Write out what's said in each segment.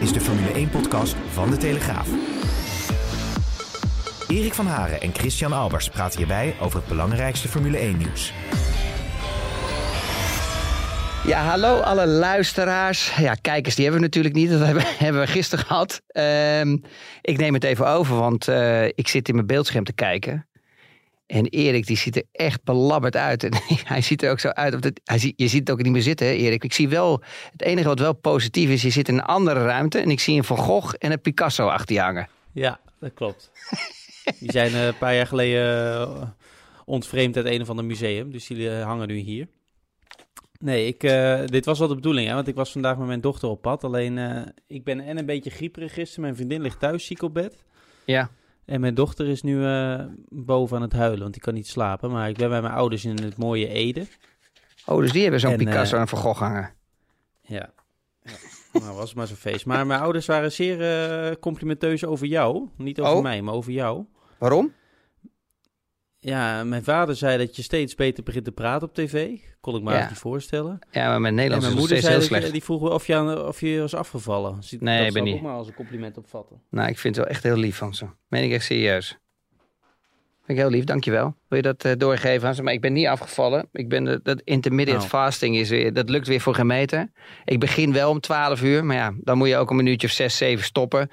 Is de Formule 1-podcast van De Telegraaf. Erik van Haren en Christian Albers praten hierbij over het belangrijkste Formule 1-nieuws. Ja, hallo alle luisteraars. Ja, kijkers, die hebben we natuurlijk niet. Dat hebben, hebben we gisteren gehad. Ehm, ik neem het even over, want uh, ik zit in mijn beeldscherm te kijken. En Erik, die ziet er echt belabberd uit. En hij ziet er ook zo uit. Of hij ziet, je ziet het ook niet meer zitten, hè, Erik. Ik zie wel, het enige wat wel positief is, je zit in een andere ruimte. En ik zie een Van Gogh en een Picasso achter je hangen. Ja, dat klopt. die zijn uh, een paar jaar geleden uh, ontvreemd uit een of ander museum. Dus die hangen nu hier. Nee, ik, uh, dit was wel de bedoeling, hè, want ik was vandaag met mijn dochter op pad. Alleen, uh, ik ben en een beetje grieperig gisteren. Mijn vriendin ligt thuis ziek op bed. Ja. En mijn dochter is nu uh, boven aan het huilen, want die kan niet slapen. Maar ik ben bij mijn ouders in het mooie Ede. Oh, dus die hebben zo'n Picasso en Van Gogh hangen. Ja. ja. nou, was maar zo'n feest. Maar mijn ouders waren zeer complimenteus over jou. Niet over oh. mij, maar over jou. Waarom? Ja, mijn vader zei dat je steeds beter begint te praten op tv. Kon ik me ja. niet voorstellen. Ja, maar mijn Nederlands en mijn is moeder heel zei, slecht. Die vroeg of je, of je was afgevallen. Ziet, nee, dat ik ben zou niet. maar als een compliment opvatten. Nou, ik vind het wel echt heel lief van ze. Meen ik echt serieus. Vind ik heel lief, dankjewel. Wil je dat uh, doorgeven aan ze? Maar ik ben niet afgevallen. Ik ben de, dat intermediate Nou. fasting is weer, dat lukt weer voor geen meter. Ik begin wel om 12 uur, maar ja, dan moet je ook een minuutje of 6, 7 stoppen.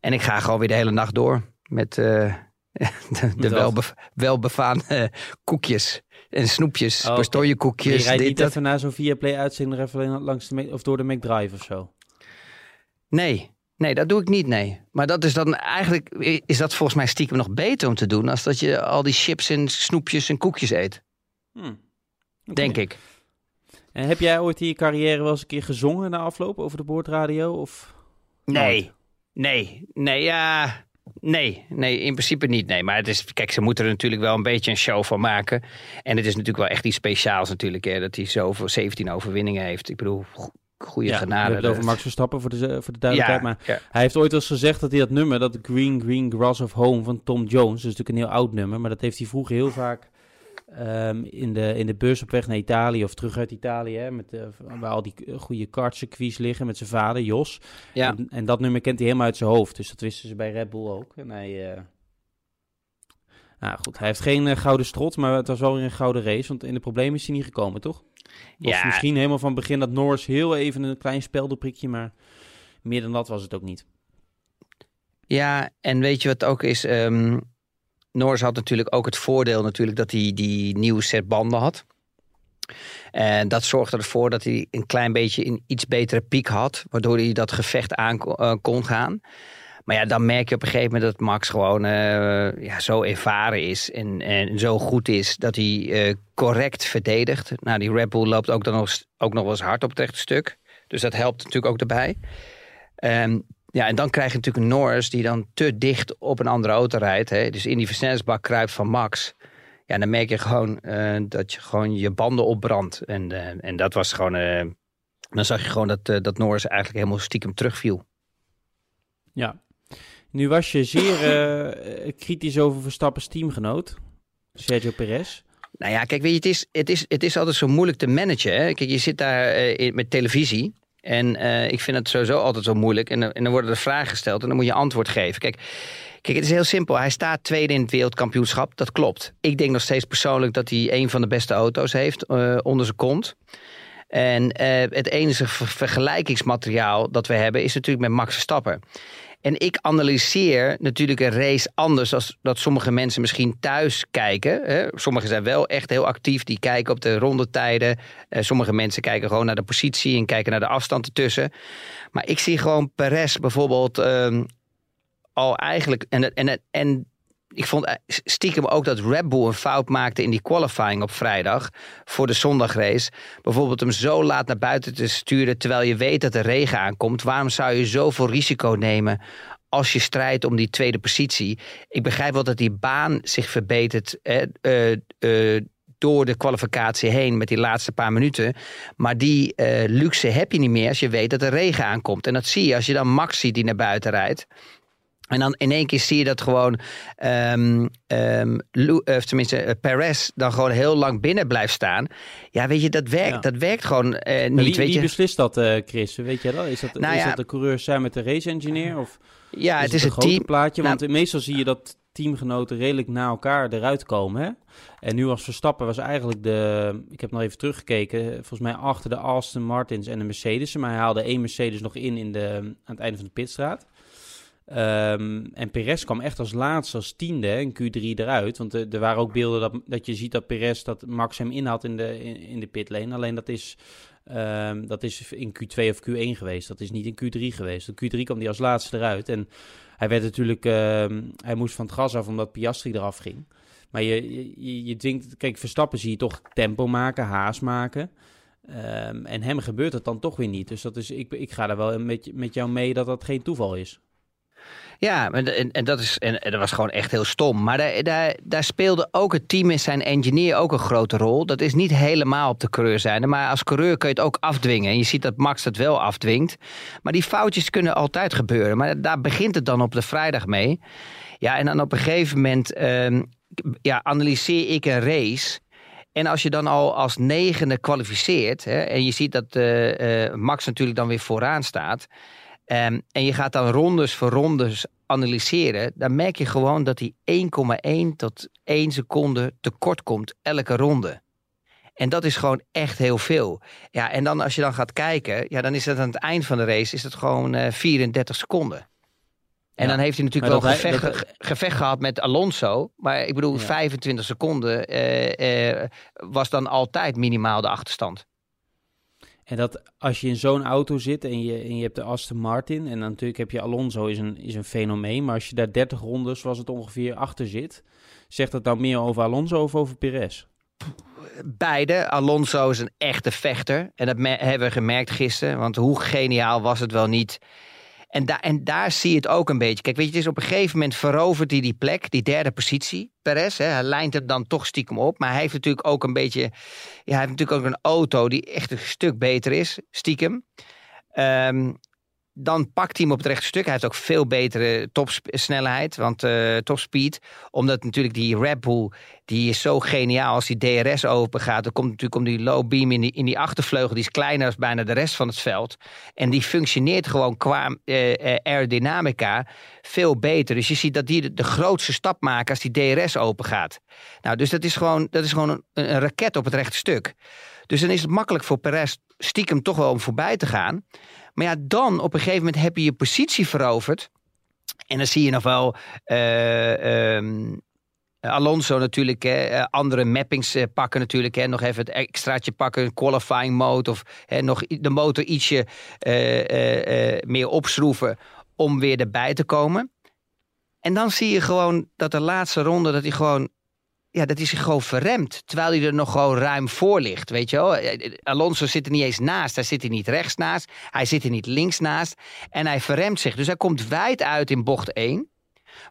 En ik ga gewoon weer de hele nacht door met uh, de, de welbefaamde koekjes en snoepjes, Oh, koekjes. je rijdt dit, niet dat. even na zo'n Viaplay uitzending even langs de, of door de McDrive of zo. Nee, nee, dat doe ik niet, nee. Maar dat is dan eigenlijk, is dat volgens mij stiekem nog beter om te doen... als dat je al die chips en snoepjes en koekjes eet, Hmm. Denk ik. En heb jij ooit in je carrière wel eens een keer gezongen na afloop over de boordradio? Of... Nee, nee, nee, ja... Nee, nee, in principe niet. Nee, maar het is, kijk, ze moeten er natuurlijk wel een beetje een show van maken. En het is natuurlijk wel echt iets speciaals natuurlijk, hè, dat hij zoveel 17 overwinningen heeft. Ik bedoel, go- goede Ja, we genade. hebben het over Max Verstappen voor de, voor de duidelijkheid. ja, Maar ja. hij heeft ooit wel eens gezegd dat hij dat nummer, dat Green Green Grass of Home van Tom Jones, dat is natuurlijk een heel oud nummer, maar dat heeft hij vroeger heel vaak ehm, in, de, in de bus op weg naar Italië of terug uit Italië, hè, met, de, waar al die goede kartcircuits liggen met zijn vader, Jos. Ja. En, en dat nummer kent hij helemaal uit zijn hoofd, dus dat wisten ze bij Red Bull ook. En hij... eh, nou goed, hij heeft geen eh, gouden strot, maar het was wel weer een gouden race. Want in de problemen is hij niet gekomen, toch? Was Ja. misschien helemaal van begin dat Norris heel even een klein speldenprikje, maar meer dan dat was het ook niet. Ja, en weet je wat ook is? Ehm Norris had natuurlijk ook het voordeel natuurlijk dat hij die nieuwe set banden had. En dat zorgde ervoor dat hij een klein beetje een iets betere piek had. Waardoor hij dat gevecht aan eh, kon gaan. Maar ja, dan merk je op een gegeven moment dat Max gewoon eh, ja, zo ervaren is. En, en zo goed is dat hij eh, correct verdedigt. Nou, die Red Bull loopt ook, dan nog, ook nog wel eens hard op het rechte stuk. Dus dat helpt natuurlijk ook erbij. Ehm, ja, en dan krijg je natuurlijk een Norris die dan te dicht op een andere auto rijdt. Hè? Dus in die versnellingsbak kruipt van Max. Ja, dan merk je gewoon eh, dat je gewoon je banden opbrandt. En, eh, en dat was gewoon... eh, dan zag je gewoon dat, dat Norris eigenlijk helemaal stiekem terugviel. Ja. Nu was je zeer kritisch over Verstappen's teamgenoot, Sergio Perez. Nou ja, kijk, weet je, het is, het is, het is altijd zo moeilijk te managen. Hè? Kijk, je zit daar in- met televisie. En eh, ik vind het sowieso altijd zo moeilijk. En, dan- en dan worden er vragen gesteld en dan moet je antwoord geven. Kijk, kijk, het is heel simpel. Hij staat tweede in het wereldkampioenschap. Dat klopt. Ik denk nog steeds persoonlijk dat hij een van de beste auto's heeft eh, onder zijn kont. En eh, het enige ver- vergelijkingsmateriaal dat we hebben is natuurlijk met Max Verstappen. En ik analyseer natuurlijk een race anders dan dat sommige mensen misschien thuis kijken. Sommigen zijn wel echt heel actief, die kijken op de rondetijden. Eh, sommige mensen kijken gewoon naar de positie en kijken naar de afstand ertussen. Maar ik zie gewoon Perez bijvoorbeeld ehm, al eigenlijk... En, en, en ik vond eh, stiekem ook dat Red Bull een fout maakte in die qualifying op vrijdag voor de zondagrace. Bijvoorbeeld hem zo laat naar buiten te sturen terwijl je weet dat er regen aankomt. Waarom zou je zoveel risico nemen als je strijdt om die tweede positie? Ik begrijp wel dat die baan zich verbetert eh, eh, door de kwalificatie heen met die laatste paar minuten. Maar die luxe heb je niet meer als je weet dat er regen aankomt. En dat zie je als je dan Max ziet die naar buiten rijdt. En dan in één keer zie je dat gewoon, um, um, of tenminste, uh, Perez dan gewoon heel lang binnen blijft staan. Ja, weet je, dat werkt, dat werkt gewoon uh, niet. Wie, weet wie je? beslist dat, uh, Chris? Weet je dat? Is dat, Nou is ja. dat de coureur samen met de race engineer? Of ja, is het is een team. plaatje? Nou- Want meestal zie je dat teamgenoten redelijk na elkaar eruit komen. Hè? En nu als Verstappen was eigenlijk de... Ik heb nog even teruggekeken. Volgens mij achter de Aston Martins en de Mercedes. Maar hij haalde één Mercedes nog in, in de, aan het einde van de pitstraat. Ehm, en Perez kwam echt als laatste, als tiende in Q3 eruit. Want er, er waren ook beelden dat, dat je ziet dat Perez, dat Max hem inhaalt in de, in, in de pitlane. Alleen dat is, ehm, dat is in Q2 of Q1 geweest. Dat is niet in Q3 geweest. In Q3 kwam hij als laatste eruit. En hij werd natuurlijk, ehm, hij moest van het gas af omdat Piastri eraf ging. Maar je, je, je dwingt, kijk, Verstappen zie je toch tempo maken, haast maken. En hem gebeurt het dan toch weer niet. Dus dat is, ik, ik ga er wel met, met jou mee dat dat geen toeval is. Ja, en, en, dat, is, en, dat was gewoon echt heel stom. Maar daar, daar, daar speelde ook het team en zijn engineer ook een grote rol. Dat is niet helemaal op de coureur zijn. Maar als coureur kun je het ook afdwingen. En je ziet dat Max dat wel afdwingt. Maar die foutjes kunnen altijd gebeuren. Maar daar begint het dan op de vrijdag mee. Ja, en dan op een gegeven moment ehm, ja, analyseer ik een race. En als je dan al als negende kwalificeert. Hè, en je ziet dat eh, eh, Max natuurlijk dan weer vooraan staat. Ehm, en je gaat dan rondes voor rondes analyseren, dan merk je gewoon dat hij 1,1 tot 1 seconde tekort komt elke ronde. En dat is gewoon echt heel veel. Ja, en dan als je dan gaat kijken, ja, dan is het aan het eind van de race is het gewoon eh 34 seconden. En Ja, dan heeft hij natuurlijk maar wel dat hij- gevecht, dat- ge- gevecht gehad met Alonso. Maar ik bedoel, Ja. 25 seconden eh, eh, was dan altijd minimaal de achterstand. En dat als je in zo'n auto zit en je, en je hebt de Aston Martin... en dan natuurlijk heb je Alonso, is een, is een fenomeen... maar als je daar 30 rondes, zoals het ongeveer, achter zit... zegt dat nou meer over Alonso of over Perez? beide. Alonso is een echte vechter. En dat hebben we gemerkt gisteren. Want hoe geniaal was het wel niet. En, en daar zie je het ook een beetje. Kijk, weet je, het is op een gegeven moment verovert hij die plek, die derde positie. Perez, hè, hij lijnt er dan toch stiekem op. Maar hij heeft natuurlijk ook een beetje... Ja, hij heeft natuurlijk ook een auto die echt een stuk beter is, stiekem. Ehm, dan pakt hij hem op het rechte stuk. Hij heeft ook veel betere topsnelheid, want eh topspeed. Omdat natuurlijk die Red Bull, die is zo geniaal als die DRS open gaat. Dan komt natuurlijk om die low beam in die, in die achtervleugel. Die is kleiner dan bijna de rest van het veld. En die functioneert gewoon qua eh, aerodynamica veel beter. Dus je ziet dat die de, de grootste stap maken als die DRS open gaat. Nou, dus dat is gewoon, dat is gewoon een, een raket op het rechte stuk. Dus dan is het makkelijk voor Perez stiekem toch wel om voorbij te gaan. Maar ja, dan op een gegeven moment heb je je positie veroverd. En dan zie je nog wel eh, ehm, Alonso natuurlijk, hè, eh, andere mappings eh, pakken natuurlijk. Hè, nog even het extraatje pakken, qualifying mode. Of hè, nog de motor ietsje meer opschroeven om weer erbij te komen. En dan zie je gewoon dat de laatste ronde, dat hij gewoon ja, dat is gewoon verremd. Terwijl hij er nog gewoon ruim voor ligt. Weet je wel? Alonso zit er niet eens naast. Hij zit er niet rechts naast. Hij zit er niet links naast. En hij verremt zich. Dus hij komt wijd uit in bocht 1.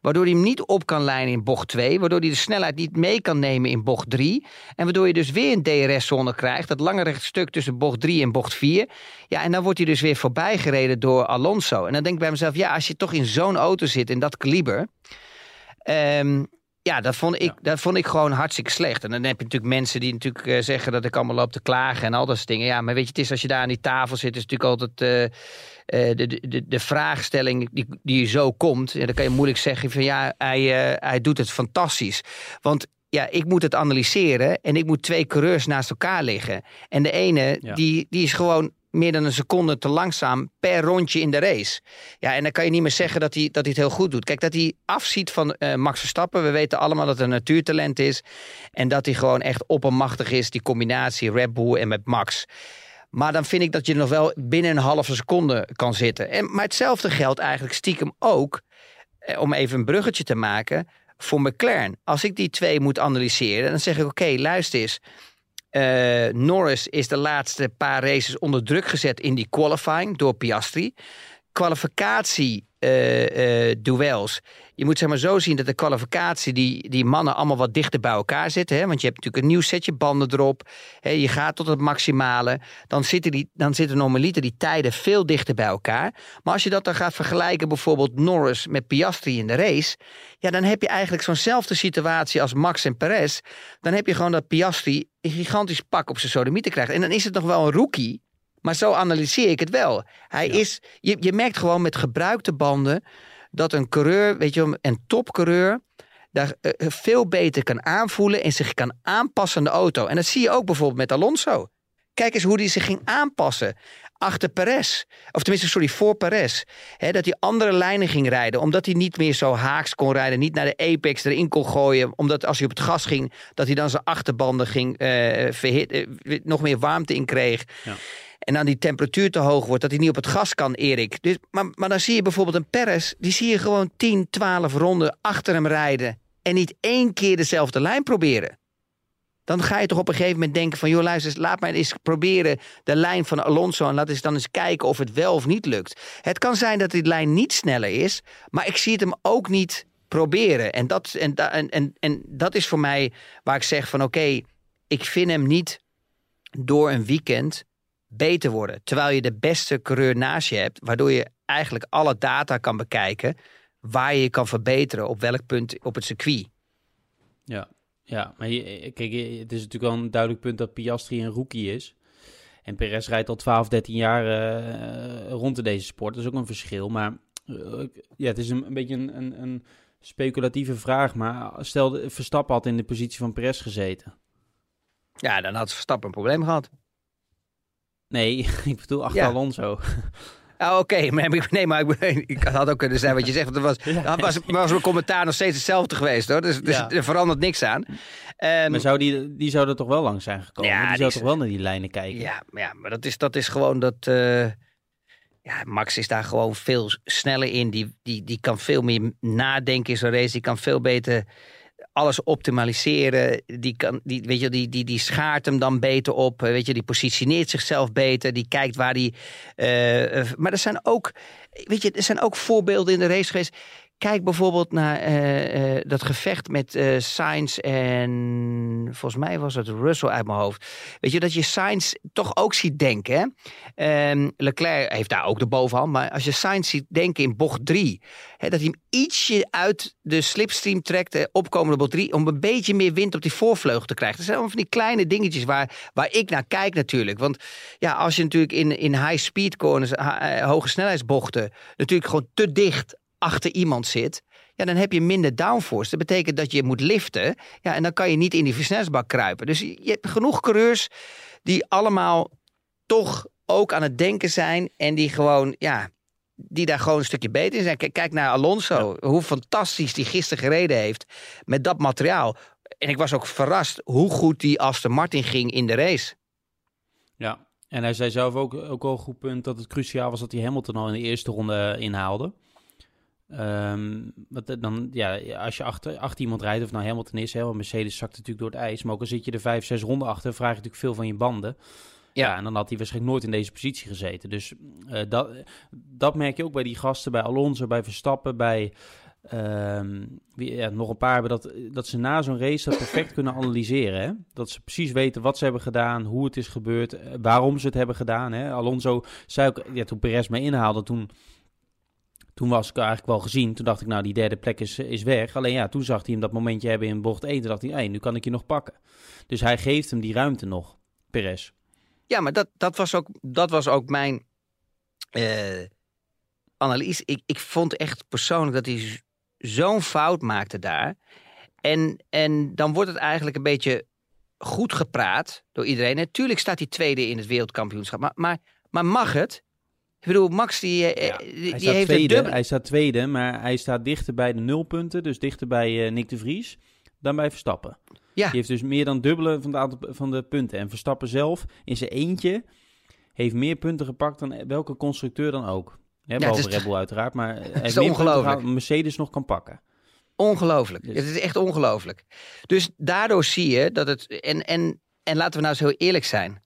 Waardoor hij hem niet op kan lijnen in bocht 2. Waardoor hij de snelheid niet mee kan nemen in bocht 3. En waardoor je dus weer een DRS-zone krijgt. Dat lange rechtstuk tussen bocht 3 en bocht 4. Ja, en dan wordt hij dus weer voorbij gereden door Alonso. En dan denk ik bij mezelf, ja, als je toch in zo'n auto zit, in dat kaliber. ehm, ja, dat vond, ik, dat vond ik gewoon hartstikke slecht. En dan heb je natuurlijk mensen die natuurlijk eh, zeggen dat ik allemaal loop te klagen en al dat soort dingen. Ja, maar weet je, het is als je daar aan die tafel zit, is natuurlijk altijd eh, de, de, de, de vraagstelling die, die zo komt. Ja, dan kan je moeilijk zeggen van ja, hij, hij doet het fantastisch. Want ja, ik moet het analyseren en ik moet twee coureurs naast elkaar liggen. En de ene, Ja. die, die is gewoon meer dan een seconde te langzaam per rondje in de race. Ja, en dan kan je niet meer zeggen dat hij, dat hij het heel goed doet. Kijk, dat hij afziet van eh, Max Verstappen. We weten allemaal dat het een natuurtalent is. En dat hij gewoon echt oppermachtig is, die combinatie Red Bull en met Max. Maar dan vind ik dat je nog wel binnen een halve seconde kan zitten. En, maar hetzelfde geldt eigenlijk stiekem ook, eh, om even een bruggetje te maken, voor McLaren. Als ik die twee moet analyseren, dan zeg ik: oké, luister eens. Eh, Norris is de laatste paar races onder druk gezet in die qualifying door Piastri. Kwalificatie uh, uh, duels. Je moet zeg maar zo zien dat de kwalificatie die, die mannen allemaal wat dichter bij elkaar zitten. Hè? Want je hebt natuurlijk een nieuw setje banden erop. Hè? Je gaat tot het maximale. Dan zitten, die, dan zitten normaliter die tijden veel dichter bij elkaar. Maar als je dat dan gaat vergelijken bijvoorbeeld Norris met Piastri in de race. Ja, dan heb je eigenlijk zo'nzelfde situatie als Max en Perez. Dan heb je gewoon dat Piastri een gigantisch pak op zijn sodomieten krijgt. En dan is het nog wel een rookie maar zo analyseer ik het wel. Hij is, je, je merkt gewoon met gebruikte banden dat een coureur, weet je, een topcoureur, daar uh, veel beter kan aanvoelen en zich kan aanpassen aan de auto. En dat zie je ook bijvoorbeeld met Alonso. Kijk eens hoe hij zich ging aanpassen achter Perez. Of tenminste, sorry, voor Perez. Dat hij andere lijnen ging rijden. Omdat hij niet meer zo haaks kon rijden. Niet naar de apex erin kon gooien. Omdat als hij op het gas ging, dat hij dan zijn achterbanden ging uh, verhit, nog meer warmte in kreeg. Ja en dan die temperatuur te hoog wordt, dat hij niet op het gas kan, Erik. Dus, maar, maar dan zie je bijvoorbeeld een Perez, die zie je gewoon 10, 12 ronden achter hem rijden. En niet één keer dezelfde lijn proberen. Dan ga je toch op een gegeven moment denken van... joh, luister, laat mij eens proberen de lijn van Alonso... en laat eens dan eens kijken of het wel of niet lukt. Het kan zijn dat die lijn niet sneller is... maar ik zie het hem ook niet proberen. En dat, en, en, en, en dat is voor mij waar ik zeg van... oké, ik vind hem niet door een weekend beter worden. Terwijl je de beste coureur naast je hebt, waardoor je eigenlijk alle data kan bekijken waar je je kan verbeteren op welk punt op het circuit. Ja, ja maar je, kijk, het is natuurlijk wel een duidelijk punt dat Piastri een rookie is. En Perez rijdt al 12, 13 jaar uh, rond in deze sport. Dat is ook een verschil. Maar uh, ja, het is een, een beetje een, een, een, speculatieve vraag. Maar stel, Verstappen had in de positie van Perez gezeten. Ja, dan had Verstappen een probleem gehad. Nee, ik bedoel achter ja. Alonso. Oh, Oké, okay. nee, maar ik, ik, had ook kunnen zijn wat je zegt. Want was, ja. was, was mijn commentaar nog steeds hetzelfde geweest hoor. Dus, dus ja. er verandert niks aan. Um, maar zou die, die zou er toch wel langs zijn gekomen? Ja, die zou toch wel naar die lijnen kijken? Ja, ja maar dat is, dat is gewoon dat. Uh, ja, Max is daar gewoon veel sneller in. Die, die, die kan veel meer nadenken in zo'n race. Die kan veel beter alles optimaliseren. Die, kan, die, weet je, die, die, die schaart hem dan beter op. Weet je, die positioneert zichzelf beter. Die kijkt waar die. Uh, maar er zijn ook. Weet je, er zijn ook voorbeelden in de race geweest. Kijk bijvoorbeeld naar uh, uh, dat gevecht met uh, Sainz en volgens mij was het Russell uit mijn hoofd. Weet je, dat je Sainz toch ook ziet denken. Um, Leclerc heeft daar ook de bovenhand, maar als je Sainz ziet denken in bocht 3, dat hij hem ietsje uit de slipstream trekt, opkomende bocht 3, om een beetje meer wind op die voorvleugel te krijgen. Dat zijn allemaal van die kleine dingetjes waar, waar ik naar kijk natuurlijk. Want ja, als je natuurlijk in, in high speed corners, hoge snelheidsbochten, natuurlijk gewoon te dicht achter iemand zit, ja, dan heb je minder downforce. Dat betekent dat je moet liften. Ja, en dan kan je niet in die versnellingsbak kruipen. Dus je hebt genoeg coureurs die allemaal toch ook aan het denken zijn en die gewoon, ja, die daar gewoon een stukje beter in zijn. Kijk, kijk naar Alonso, hoe fantastisch die gisteren gereden heeft met dat materiaal. En ik was ook verrast hoe goed die Aston Martin ging in de race. Ja, en hij zei zelf ook, ook al een goed punt dat het cruciaal was dat hij Hamilton al in de eerste ronde inhaalde. Um, wat, dan, ja, als je achter, achter iemand rijdt, of nou Hamilton is, hè, want Mercedes zakt natuurlijk door het ijs. Maar ook al zit je er vijf, zes ronden achter, vraag je natuurlijk veel van je banden. Ja. ja en dan had hij waarschijnlijk nooit in deze positie gezeten. Dus uh, dat, dat merk je ook bij die gasten, bij Alonso, bij Verstappen, bij um, wie, ja, nog een paar hebben dat, dat ze na zo'n race dat perfect kunnen analyseren. Hè? Dat ze precies weten wat ze hebben gedaan, hoe het is gebeurd, eh, waarom ze het hebben gedaan. Hè? Alonso zei ook, ja, toen Perez me inhaalde, toen toen was ik eigenlijk wel gezien. Toen dacht ik, nou, die derde plek is, is weg. Alleen ja, toen zag hij hem dat momentje hebben in bocht 1. Toen dacht hij, hey, nu kan ik je nog pakken. Dus hij geeft hem die ruimte nog, Perez. Ja, maar dat, dat, was, ook, dat was ook mijn uh, analyse. Ik, ik vond echt persoonlijk dat hij zo'n fout maakte daar. En, en dan wordt het eigenlijk een beetje goed gepraat door iedereen. Natuurlijk staat hij tweede in het wereldkampioenschap. Maar, maar, maar mag het? Ik bedoel, Max die, eh, die, die heeft tweede, Hij staat tweede, maar hij staat dichter bij de nulpunten. Dus dichter bij uh, Nick de Vries dan bij Verstappen. Ja. Die heeft dus meer dan dubbele van aantal, van de punten. En Verstappen zelf in zijn eentje heeft meer punten gepakt dan welke constructeur dan ook. Hè, ja, behalve Red Bull uiteraard, maar hij heeft meer punten Mercedes nog kan pakken. Ongelooflijk. Dus- Het is echt ongelooflijk. Dus daardoor zie je dat het. En, en, en laten we nou eens heel eerlijk zijn.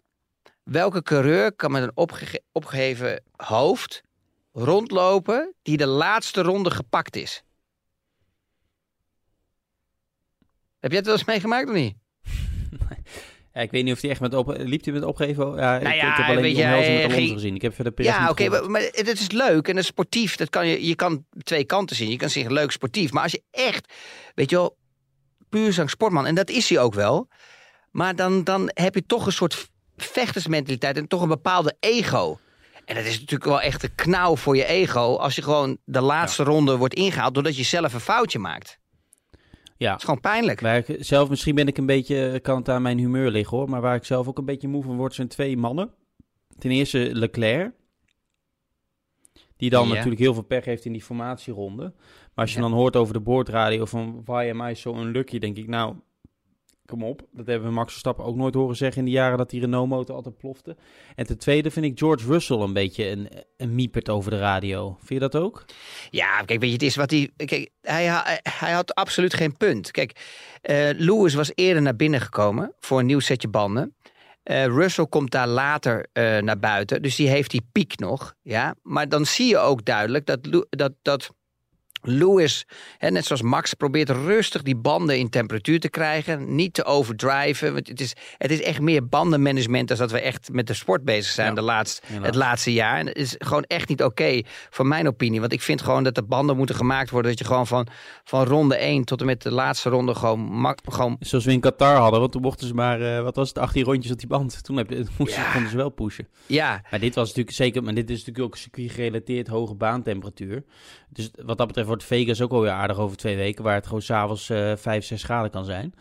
Welke coureur kan met een opgege- opgeheven hoofd rondlopen die de laatste ronde gepakt is? Heb jij het wel eens meegemaakt of niet? Ja, ik weet niet of hij echt met op... Liep hij met opgeven? Ja, ik, Nou ja, ik heb alleen hij met Alonso ging- gezien. Ik heb verder Perez Ja, oké, maar, maar het is leuk en het is sportief. Dat kan je, je kan twee kanten zien. Je kan zeggen leuk sportief. Maar als je echt, weet je wel, puur zang sportman, en dat is hij ook wel. Maar dan, dan heb je toch een soort vechtersmentaliteit en toch een bepaalde ego. En dat is natuurlijk wel echt een knauw voor je ego als je gewoon de laatste ronde wordt ingehaald doordat je zelf een foutje maakt. Ja, Dat is gewoon pijnlijk. Waar ik zelf, misschien ben ik een beetje, kan het aan mijn humeur liggen hoor, maar waar ik zelf ook een beetje moe van word, zijn twee mannen. Ten eerste Leclerc, die dan Ja. natuurlijk heel veel pech heeft in die formatieronde. Maar als je Ja. dan hoort over de boordradio van why am I so unlucky, denk ik nou, kom op. Dat hebben we Max Verstappen ook nooit horen zeggen in de jaren dat die Renault-motor altijd plofte. En ten tweede vind ik George Russell een beetje een, een miepert over de radio. Vind je dat ook? Ja, kijk, weet je, het is wat hij. Kijk, hij, ha- hij had absoluut geen punt. Kijk, eh, Lewis was eerder naar binnen gekomen voor een nieuw setje banden. Eh, Russell komt daar later eh, naar buiten, dus die heeft die piek nog. Ja? Maar dan zie je ook duidelijk dat, dat, dat Lewis, hè, net zoals Max, probeert rustig die banden in temperatuur te krijgen. Niet te overdriven. Want het, is, het is echt meer bandenmanagement dan dat we echt met de sport bezig zijn Ja, de laatst, het laatste jaar. En het is gewoon echt niet oké, voor mijn opinie. Want ik vind gewoon dat de banden moeten gemaakt worden. Dat je gewoon van, van ronde 1 tot en met de laatste ronde gewoon, gewoon Zoals we in Qatar hadden, want toen mochten ze maar, eh, wat was het, 18 rondjes op die band. Toen heb je, moesten, Ja. konden ze wel pushen. ja, Maar dit was natuurlijk zeker, maar dit is natuurlijk ook circuit gerelateerd hoge baantemperatuur. Dus wat dat betreft wordt Vegas ook alweer aardig over twee weken, waar het gewoon s'avonds eh 5, 6 graden kan zijn.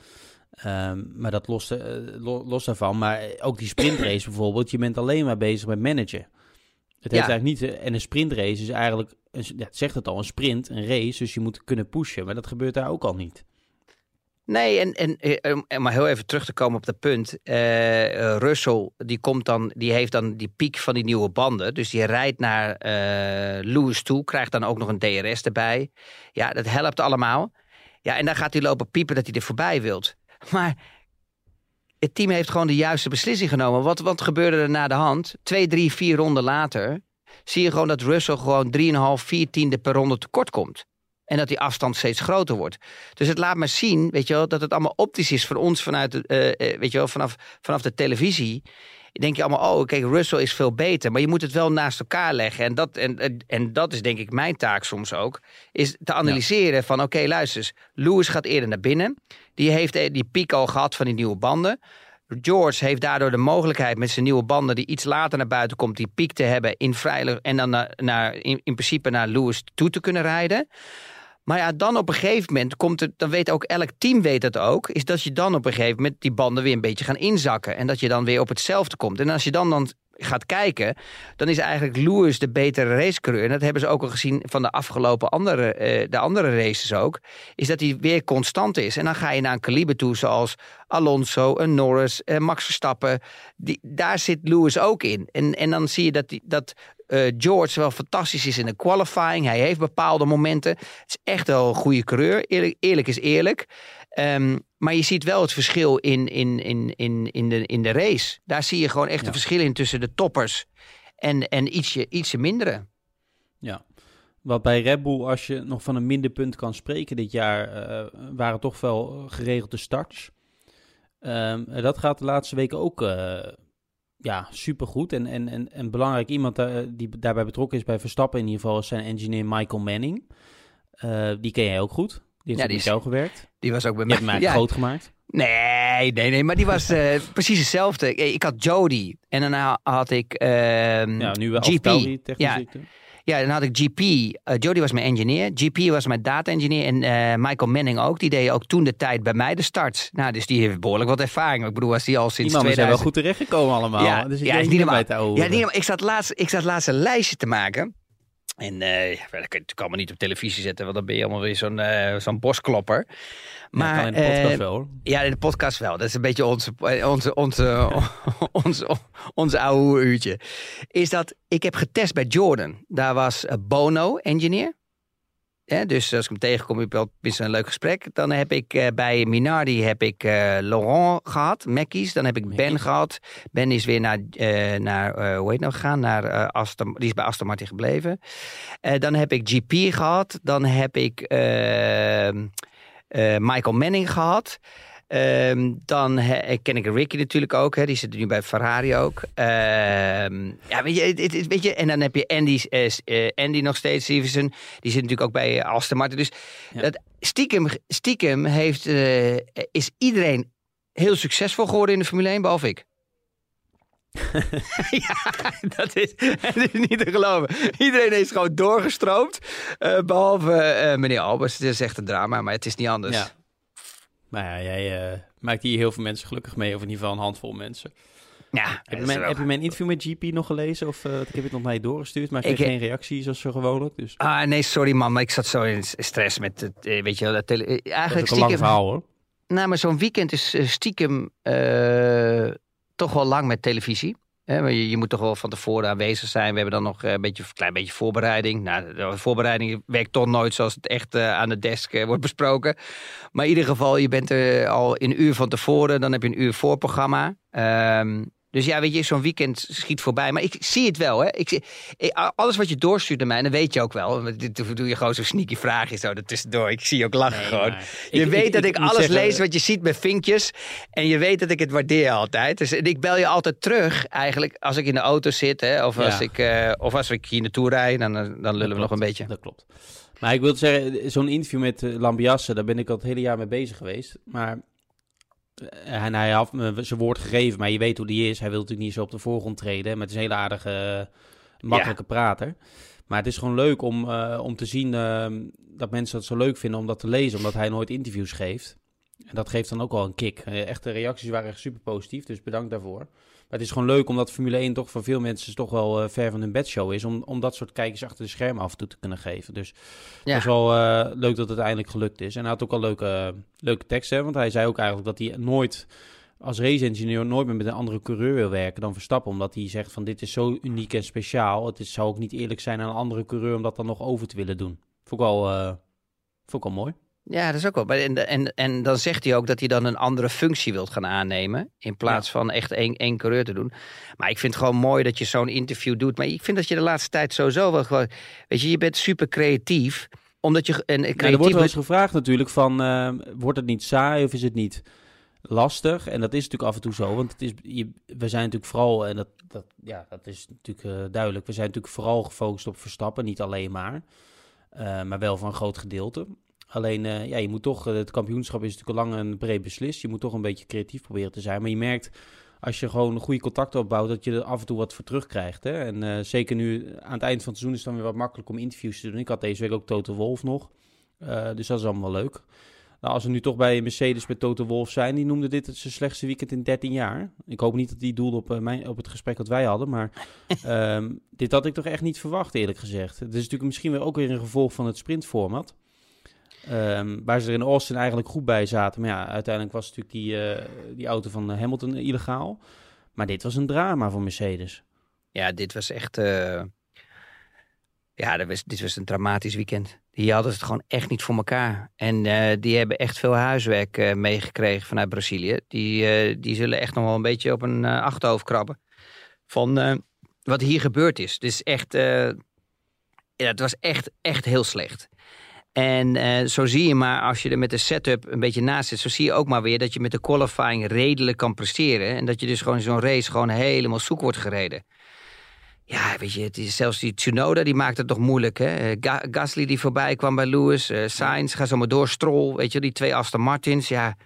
Ehm, maar dat los, eh, lo- los daarvan. Maar ook die sprintrace bijvoorbeeld, je bent alleen maar bezig met managen. Het heeft Ja. eigenlijk niet, eh, en een sprintrace is eigenlijk, een, ja, het zegt het al, een sprint, een race, dus je moet kunnen pushen. Maar dat gebeurt daar ook al niet. Nee, en, en, eh, om- om maar heel even terug te komen op dat punt. Eh, eh, Russell, die, komt dan, die heeft dan die piek van die nieuwe banden. Dus die rijdt naar eh Lewis toe, krijgt dan ook nog een DRS erbij. Ja, dat helpt allemaal. Ja, en dan gaat hij lopen piepen dat hij er voorbij wilt. Maar het team heeft gewoon de juiste beslissing genomen. Wat, wat gebeurde er na de hand? Twee, drie, vier ronden later zie je gewoon dat Russell gewoon 3,5, 4 tiende per ronde tekort komt. En dat die afstand steeds groter wordt. Dus het laat maar zien, weet je wel, dat het allemaal optisch is voor ons vanuit, eh, eh, weet je wel, vanaf, vanaf de televisie. Denk je allemaal, oh, kijk, Russell is veel beter. Maar je moet het wel naast elkaar leggen. En dat, en, en- dat is denk ik mijn taak soms ook. Is te analyseren van, oké, luister eens. Lewis gaat eerder naar binnen. Die heeft eh, die piek al gehad van die nieuwe banden. George heeft daardoor de mogelijkheid met zijn nieuwe banden... die iets later naar buiten komt, die piek te hebben in vrijelijk... en dan naar, naar, in, in principe naar Lewis toe te kunnen rijden. Maar ja, dan op een gegeven moment komt het, dan weet ook elk team weet dat ook, is dat je dan op een gegeven moment die banden weer een beetje gaan inzakken. En dat je dan weer op hetzelfde komt. En als je dan, dan gaat kijken, dan is eigenlijk Lewis de betere racecoureur. En dat hebben ze ook al gezien van de afgelopen andere, eh, de andere races ook. Is dat hij weer constant is. En dan ga je naar een kaliber toe zoals Alonso, Norris, eh, Max Verstappen. Die, daar zit Lewis ook in. En, en dan zie je dat, die, dat eh, George wel fantastisch is in de qualifying. Hij heeft bepaalde momenten. Het is echt wel een goede coureur. Eerlijk, eerlijk is eerlijk. Ehm, maar je ziet wel het verschil in, in, in, in, in, de, in de race. Daar zie je gewoon echt Ja. een verschil in tussen de toppers en, en ietsje, ietsje mindere. Ja. Wat bij Red Bull, als je nog van een minder punt kan spreken dit jaar, eh, waren toch wel geregelde starts. Ehm, dat gaat de laatste weken ook eh ja, supergoed. En, en, en, en belangrijk iemand eh, die daarbij betrokken is bij Verstappen in ieder geval is zijn engineer Michael Manning. Die ken jij ook goed. Die heeft Ja, die met is- jou gewerkt. Die was ook bij Je hebt mij. groot gemaakt. Nee, nee, nee, maar die was eh, precies hetzelfde. Ik had Jody en daarna had ik ehm, Ja, nu wel GP. Ja. Ja, dan had ik GP. eh, Jody was mijn engineer. GP was mijn data engineer. En eh, Michael Manning ook. Die deed ook toen de tijd bij mij de starts. Nou, dus die heeft behoorlijk wat ervaring. Ik bedoel, was die al Die sinds mannen zijn 2000. wel goed terechtgekomen allemaal. Ja, dus ik ja, is niet normaal. Ja, niet normaal. ik, zat laatst, ik zat laatst een lijstje te maken. En ja, dat kun je natuurlijk allemaal niet op televisie zetten. Want dan ben je allemaal weer zo'n eh, zo'n bosklopper. Maar, kan in de podcast eh, wel hoor. Ja, in de podcast wel. Dat is een beetje onze, onze, onze, onze oude uurtje. Is dat ik heb getest bij Jordan. Daar was eh, Bono, engineer. Dus als ik hem tegenkom, heb ik wel best een leuk gesprek. Dan heb ik eh, bij Minardi heb ik eh, Laurent gehad, Mackies. Dan heb ik Ben gehad. Ben is weer naar, eh, naar hoe heet het nou gegaan? Naar, Aston, die is bij Aston Martin gebleven. Dan heb ik GP gehad. Dan heb ik ehm, eh, Michael Manning gehad. Ehm, dan he- ken ik Ricky natuurlijk ook. Hè. Die zit nu bij Ferrari ook. Ehm, ja, weet je, het- weet je, en dan heb je Andy, eh, eh, Andy nog steeds, Stevenson. Die zit natuurlijk ook bij eh, Aston Martin. Dus Ja. dat, stiekem, stiekem heeft, is iedereen heel succesvol geworden in de Formule 1, behalve ik. ja, dat is, dat is niet te geloven. Iedereen is gewoon doorgestroomd. eh, behalve eh, meneer Albers. Het is echt een drama, maar het is niet anders. Ja. Maar ja, jij eh, maakt hier heel veel mensen gelukkig mee, of in ieder geval een handvol mensen. Ja, Heb dat je, mijn, heb je mijn interview met GP nog gelezen? Of eh, ik heb het nog naar je doorgestuurd, maar ik kreeg geen reactie zoals zo gewoonlijk. Dus dat Ah, nee, sorry man, maar ik zat zo in stress met het, eh, weet je wel, dat tele- eh, is eigenlijk een lang verhaal hoor. Nou, maar zo'n weekend is stiekem toch wel lang met televisie. Maar je, moet toch wel van tevoren aanwezig zijn. We hebben dan nog eh, een beetje, klein beetje voorbereiding. Nou, de voorbereiding werkt toch nooit zoals het echt eh, aan de desk eh, wordt besproken. Maar in ieder geval, je bent er al een uur van tevoren. Dan heb je een uur voorprogramma. Ehm dus ja, weet je, zo'n weekend schiet voorbij. Maar ik zie het wel, hè. Ik zie, ik- alles wat je doorstuurt naar mij, dan weet je ook wel. Dit doe je gewoon zo'n sneaky vraagje zo ertussendoor. Ik zie je ook lachen gewoon. Je weet dat ik, alles zeggen, lees wat je ziet met vinkjes. En je weet dat ik het waardeer altijd. Dus en ik bel je altijd terug eigenlijk als ik in de auto zit. Hè, of, als Ja. ik, eh, of als ik hier naartoe rijd. Dan, dan lullen we nog een beetje. Dat klopt. Maar ik wil zeggen, zo'n interview met Lambiasse, daar ben ik al het hele jaar mee bezig geweest. Maar eh, en hij had me zijn woord gegeven, maar je weet hoe die is. Hij wil natuurlijk niet zo op de voorgrond treden, maar het is een hele aardige, eh, makkelijke prater. Maar het is gewoon leuk om, eh, om te zien eh, dat mensen dat zo leuk vinden om dat te lezen, omdat hij nooit interviews geeft. En dat geeft dan ook wel een kick. Eh, echt, de reacties waren echt super positief, dus bedankt daarvoor. Maar het is gewoon leuk omdat Formule 1 toch voor veel mensen toch wel eh, ver van hun bedshow is. Om, om dat soort kijkers achter de schermen af en toe te kunnen geven. Dus Ja. het is wel eh, leuk dat het eindelijk gelukt is. En hij had ook al leuke, leuke teksten. Want hij zei ook eigenlijk dat hij nooit als race-engineer nooit meer met een andere coureur wil werken dan Verstappen. Omdat hij zegt van dit is zo uniek en speciaal. Het is, zou ook niet eerlijk zijn aan een andere coureur om dat dan nog over te willen doen. Vond ik wel, eh, vond ik wel mooi. Ja, dat is ook wel. En, en, en dan zegt hij ook dat hij dan een andere functie wilt gaan aannemen. In plaats van echt één, één coureur te doen. Maar ik vind het gewoon mooi dat je zo'n interview doet. Maar ik vind dat je de laatste tijd sowieso wel gewoon. Weet je, je bent super creatief. Omdat je. En Ja, er creatief wordt wel eens gevraagd natuurlijk van, eh, wordt het niet saai of is het niet lastig? En dat is natuurlijk af en toe zo, want het is, je, we zijn natuurlijk vooral, en dat, dat, ja, dat is natuurlijk eh, duidelijk, we zijn natuurlijk vooral gefocust op Verstappen, niet alleen maar, eh, maar wel van een groot gedeelte. Alleen, eh, ja, je moet toch, eh, het kampioenschap is natuurlijk al lang en breed beslist, je moet toch een beetje creatief proberen te zijn, maar je merkt... Als je gewoon een goede contact opbouwt, dat je er af en toe wat voor terugkrijgt. Hè? En eh, zeker nu aan het eind van het seizoen is het dan weer wat makkelijk om interviews te doen. Ik had deze week ook Toto Wolf nog. Uh, dus dat is allemaal wel leuk. Nou, als we nu toch bij Mercedes met Toto Wolf zijn, die noemde dit het zijn slechtste weekend in 13 jaar. Ik hoop niet dat die doelde op, mijn, op het gesprek dat wij hadden, maar um, dit had ik toch echt niet verwacht, eerlijk gezegd. Het is natuurlijk misschien weer ook weer een gevolg van het sprintformat. Um, waar ze er in Austin eigenlijk goed bij zaten. Maar ja, uiteindelijk was natuurlijk die, uh, die auto van Hamilton illegaal. Maar dit was een drama voor Mercedes. Ja, dit was echt. Uh... Ja, dit was, een dramatisch weekend. Die hadden het gewoon echt niet voor elkaar. En die hebben echt veel huiswerk meegekregen vanuit Brazilië. Die, die zullen echt nog wel een beetje op een achterhoofd krabben. Van wat hier gebeurd is. Dus echt. ja, het was echt, echt heel slecht. En uh, zo zie je maar, als je er met de setup een beetje naast zit... zo zie je ook maar weer dat je met de qualifying redelijk kan presteren. En dat je dus gewoon zo'n race gewoon helemaal zoek wordt gereden. Ja, weet je, het is zelfs die Tsunoda, die maakt het toch moeilijk, hè? Ga Gasly die voorbij kwam bij Lewis, uh, Sainz, ga zo maar door, Stroll, weet je, die twee Aston Martins, ja...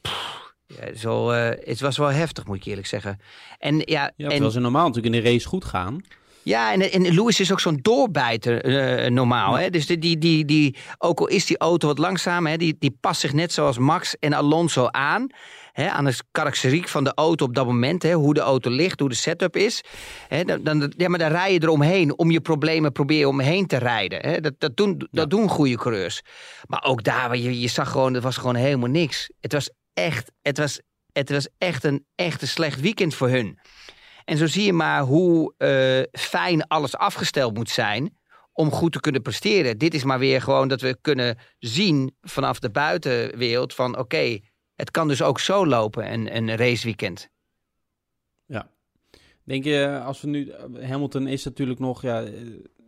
Pff, ja zo, uh, het was wel heftig, moet ik eerlijk zeggen. En, ja, ja terwijl en, ze normaal natuurlijk in de race goed gaan... Ja, en, en Lewis is ook zo'n doorbijter uh, normaal. Hè? Dus die, die, die, die, ook al is die auto wat langzaam, hè, die, die past zich net zoals Max en Alonso aan. Hè, aan de karakteriek van de auto op dat moment. Hè, hoe de auto ligt, hoe de setup is. Hè, dan, dan, ja, maar dan rij je eromheen om je problemen proberen omheen te rijden. Hè. Dat, dat, doen, dat doen goede coureurs. Maar ook daar, je, je zag gewoon, het was gewoon helemaal niks. Het was echt, het was, het was echt, een, echt een slecht weekend voor hun. En zo zie je maar hoe uh, fijn alles afgesteld moet zijn om goed te kunnen presteren. Dit is maar weer gewoon dat we kunnen zien vanaf de buitenwereld van oké, het kan dus ook zo lopen, een, een raceweekend. Ja. Denk je, als we nu... Hamilton is natuurlijk nog... Ja,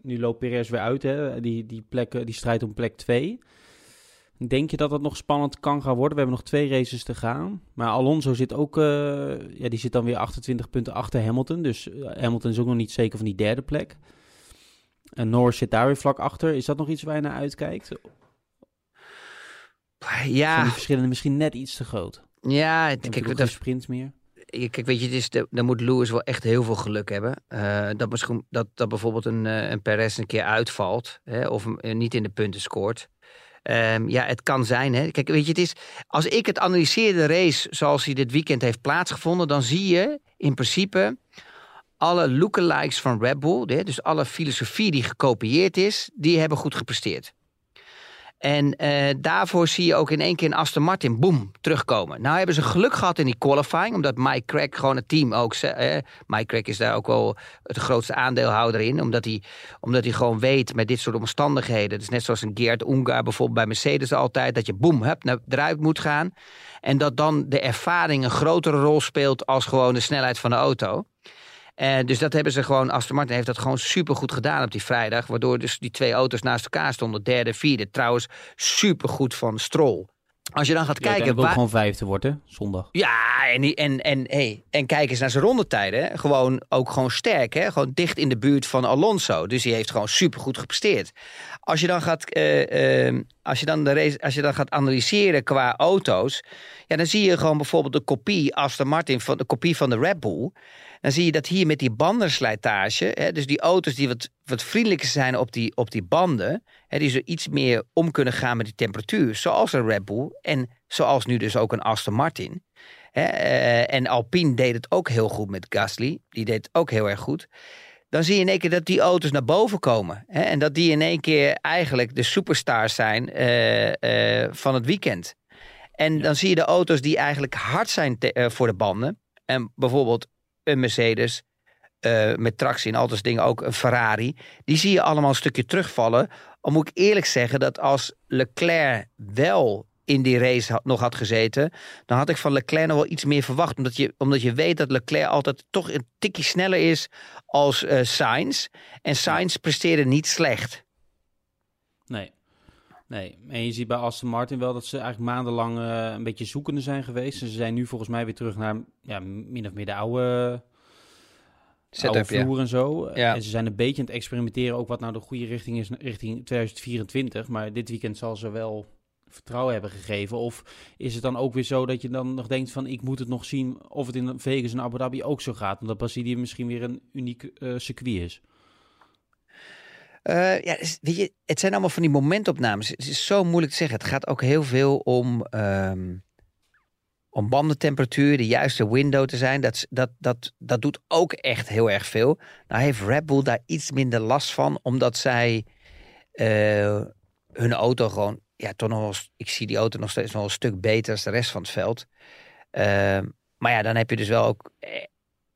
nu loopt Perez weer uit, hè? Die, die, plek, die strijd om plek 2. Denk je dat het nog spannend kan gaan worden? We hebben nog twee races te gaan. Maar Alonso zit ook... Uh, ja, die zit dan weer 28 punten achter Hamilton. Dus Hamilton is ook nog niet zeker van die derde plek. En Norris zit daar weer vlak achter. Is dat nog iets waar je naar uitkijkt? Ja. Zijn die verschillen misschien net iets te groot? Ja, kijk, dat sprint meer. Kijk, weet je, het is de, dan moet Lewis wel echt heel veel geluk hebben. Uh, dat, misschien, dat, dat bijvoorbeeld een, eh, een Perez een keer uitvalt. Hè, of niet in de punten scoort. Um, ja, het kan zijn. Hè. Kijk, weet je, het is. Als ik het analyseer, de race zoals hij dit weekend heeft plaatsgevonden, dan zie je in principe alle lookalikes van Red Bull, dus alle filosofie die gekopieerd is, die hebben goed gepresteerd. En uh, daarvoor zie je ook in één keer een Aston Martin, boom, terugkomen. Nou hebben ze geluk gehad in die qualifying, omdat Mike Crack gewoon het team ook... Eh, Mike Crack is daar ook wel het grootste aandeelhouder in, omdat hij, omdat hij gewoon weet met dit soort omstandigheden. Is net zoals een Geert Ungar bijvoorbeeld bij Mercedes altijd, dat je boom, hup, naar, eruit moet gaan. En dat dan de ervaring een grotere rol speelt als gewoon de snelheid van de auto. Dus dat hebben ze gewoon, Aston Martin heeft dat gewoon supergoed gedaan op die vrijdag. Waardoor dus die twee auto's naast elkaar stonden. Derde, vierde. Trouwens, supergoed van Stroll. Als je dan gaat kijken... Ja, wil waar... gewoon vijfde worden, zondag. Ja, en, en, en, hey, en kijk eens naar zijn rondetijden. Gewoon, ook gewoon sterk, hè? gewoon dicht in de buurt van Alonso. Dus hij heeft gewoon supergoed gepresteerd. Als je dan gaat, uh, uh, als je dan de race, als je dan gaat analyseren qua auto's... Ja, dan zie je gewoon bijvoorbeeld de kopie Aston Martin... van de kopie van de Red Bull dan zie je dat hier met die bandenslijtage, hè, dus die auto's die wat, wat vriendelijker zijn op die, op die banden, hè, die zo iets meer om kunnen gaan met die temperatuur, zoals een Red Bull en zoals nu dus ook een Aston Martin. Hè, uh, en Alpine deed het ook heel goed met Gasly, die deed het ook heel erg goed. Dan zie je in één keer dat die auto's naar boven komen. Hè, en dat die in één keer eigenlijk de superstars zijn uh, uh, van het weekend. En dan zie je de auto's die eigenlijk hard zijn voor de banden. En bijvoorbeeld een Mercedes, uh, met tractie en al dat dingen ook een Ferrari. Die zie je allemaal een stukje terugvallen. Al moet ik eerlijk zeggen dat als Leclerc wel in die race nog had gezeten, dan had ik van Leclerc nog wel iets meer verwacht. Omdat je, omdat je weet dat Leclerc altijd toch een tikje sneller is als uh, Sainz. En Sainz presteerde niet slecht. Nee. Nee, en je ziet bij Aston Martin wel dat ze eigenlijk maandenlang uh, een beetje zoekende zijn geweest. En ze zijn nu volgens mij weer terug naar ja, min of meer de oude, Setup, oude vloer ja. en zo. Ja. En ze zijn een beetje aan het experimenteren ook wat nou de goede richting is richting 2024. Maar dit weekend zal ze wel vertrouwen hebben gegeven? Of is het dan ook weer zo dat je dan nog denkt van ik moet het nog zien of het in Vegas en Abu Dhabi ook zo gaat? Omdat Brazilië misschien weer een uniek uh, circuit is. Uh, ja, weet je, het zijn allemaal van die momentopnames. Het is zo moeilijk te zeggen. Het gaat ook heel veel om, um, om bandentemperatuur, de juiste window te zijn. Dat, dat, dat, dat doet ook echt heel erg veel. Nou heeft Red Bull daar iets minder last van, omdat zij uh, hun auto gewoon, ja, toch nog ik zie die auto nog steeds nog een stuk beter als de rest van het veld. Uh, maar ja, dan heb je dus wel ook eh,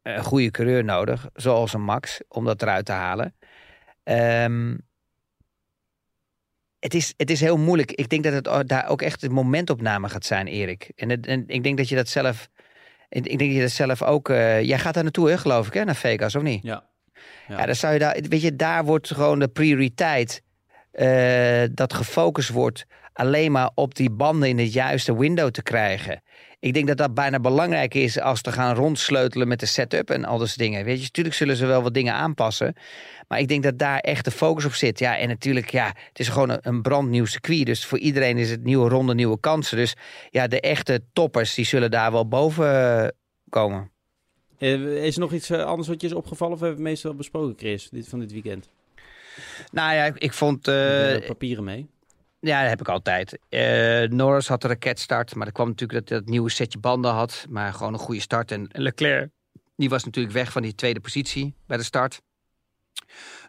een goede coureur nodig, zoals een Max, om dat eruit te halen. Um, het, is, het is heel moeilijk. Ik denk dat het daar ook echt een momentopname gaat zijn, Erik. En, het, en ik denk dat je dat zelf. Ik denk dat je dat zelf ook. Uh, jij gaat daar naartoe, hè, geloof ik, hè, naar Vegas, of niet? Ja. Ja, ja dan zou je daar. Weet je, daar wordt gewoon de prioriteit. Uh, dat gefocust wordt alleen maar op die banden in het juiste window te krijgen. Ik denk dat dat bijna belangrijk is als te gaan rondsleutelen met de setup en al dat soort dingen. Weet je, natuurlijk zullen ze wel wat dingen aanpassen. Maar ik denk dat daar echt de focus op zit. Ja, en natuurlijk, ja, het is gewoon een, brandnieuw circuit. Dus voor iedereen is het nieuwe ronde, nieuwe kansen. Dus ja, de echte toppers, die zullen daar wel boven eh, komen. Eh, is er nog iets eh, anders wat je is opgevallen of hebben we het meestal besproken, Chris, dit, van dit weekend? Nou ja, ik vond... Uh, papieren mee? Ja, dat heb ik altijd. Uh, Norris had een raketstart, maar dat kwam natuurlijk dat hij dat nieuwe setje banden had. Maar gewoon een goede start. En Leclerc, die was natuurlijk weg van die tweede positie bij de start.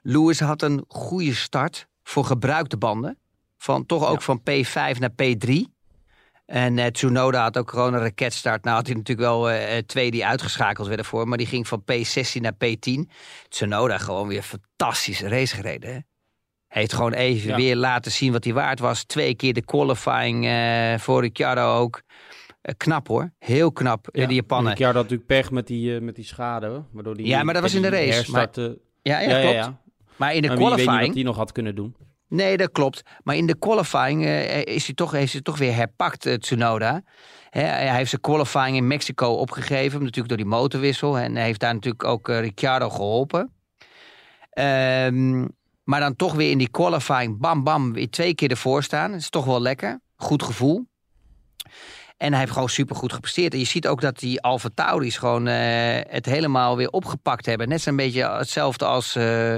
Lewis had een goede start voor gebruikte banden. Van, toch ook van P5 naar P3. En uh, Tsunoda had ook gewoon een raketstart. Nou had hij natuurlijk wel uh, twee die uitgeschakeld werden voor. Maar die ging van P16 naar P10. Tsunoda gewoon weer fantastische race gereden. Hè? Heeft gewoon even Ja. weer laten zien wat hij waard was. Twee keer de qualifying eh, voor Ricciardo ook. Eh, knap hoor, heel knap, eh, Ja, die Japanen. Ricciardo had natuurlijk pech met die, met die schade. Waardoor die, Ja, maar dat was in de race, herstartte- Ja, ja, klopt. ja. Maar in de Maar wie weet niet qualifying... wat hij nog had kunnen doen. Nee, dat klopt. Maar in de qualifying is hij toch, heeft hij toch weer herpakt, Tsunoda. Hij heeft zijn qualifying in Mexico opgegeven, natuurlijk door die motorwissel. En hij heeft daar natuurlijk ook eh, Ricciardo geholpen. Ehm, maar dan toch weer in die qualifying, bam bam, weer twee keer ervoor staan. Dat is toch wel lekker. Goed gevoel. En hij heeft gewoon supergoed gepresteerd. En je ziet ook dat die Alfa Tauris gewoon eh, het helemaal weer opgepakt hebben. Net zo'n beetje hetzelfde als, eh,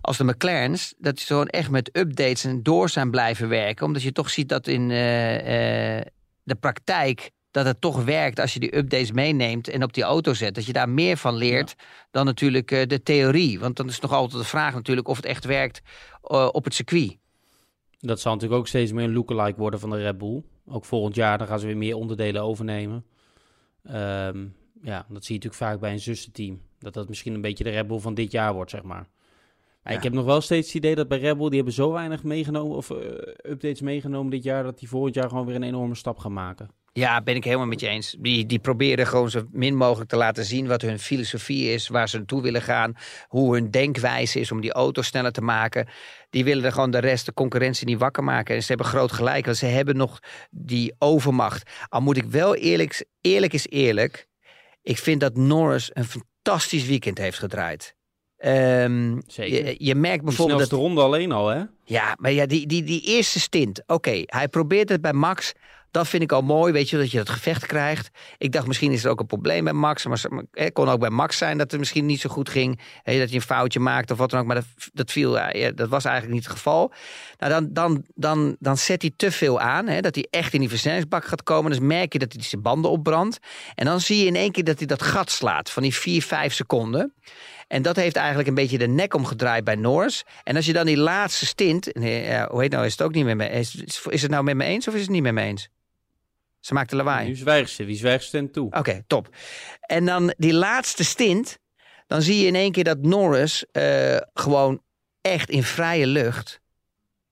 als de McLaren's. Dat ze gewoon echt met updates en door zijn blijven werken. Omdat je toch ziet dat in eh, de praktijk dat het toch werkt als je die updates meeneemt en op die auto zet. Dat je daar meer van leert dan natuurlijk eh, de theorie. Want dan is nog altijd de vraag natuurlijk of het echt werkt eh, op het circuit. Dat zal natuurlijk ook steeds meer een lookalike worden van de Red Bull. Ook volgend jaar, dan gaan ze weer meer onderdelen overnemen. Ehm, ja, dat zie je natuurlijk vaak bij een zussenteam. Dat dat misschien een beetje de Red Bull van dit jaar wordt, zeg maar. Ja. ik heb nog wel steeds het idee dat bij Red Bull, die hebben zo weinig meegenomen, of eh, updates meegenomen dit jaar, dat die volgend jaar gewoon weer een enorme stap gaan maken. Ja, ben ik helemaal met je eens. Die, die proberen gewoon zo min mogelijk te laten zien wat hun filosofie is, waar ze naartoe willen gaan, hoe hun denkwijze is om die auto sneller te maken. Die willen er gewoon de rest, de concurrentie niet wakker maken. En ze hebben groot gelijk, want ze hebben nog die overmacht. Al moet ik wel eerlijk, eerlijk is eerlijk, ik vind dat Norris een fantastisch weekend heeft gedraaid. Zeker. Je, je merkt bijvoorbeeld dat snelste ronde alleen al, hè? ja, maar ja, die, die, die eerste stint. Oké, hij probeert het bij Max. Dat vind ik al mooi, weet je, dat je dat gevecht krijgt. Ik dacht, misschien is er ook een probleem bij Max. Maar het kon ook bij Max zijn dat het misschien niet zo goed ging. Dat je een foutje maakt of wat dan ook. Maar dat, dat, viel, ja, dat was eigenlijk niet het geval. Nou, dan, dan, dan, dan zet hij te veel aan. Dat hij echt in die versnellingsbak gaat komen. Dus merk je dat hij zijn banden opbrandt. En dan zie je in één keer dat hij dat gat slaat van die 4, 5 seconden. En dat heeft eigenlijk een beetje de nek omgedraaid bij Norris. En als je dan die laatste stint... Hoe heet nou, is het ook niet met me is het nou met me eens of is het niet met me eens? Ze maakte lawaai. Nu zwijgt ze. Wie zwijgt ze toe? Oké, top. En dan die laatste stint, dan zie je in één keer dat Norris eh, gewoon echt in vrije lucht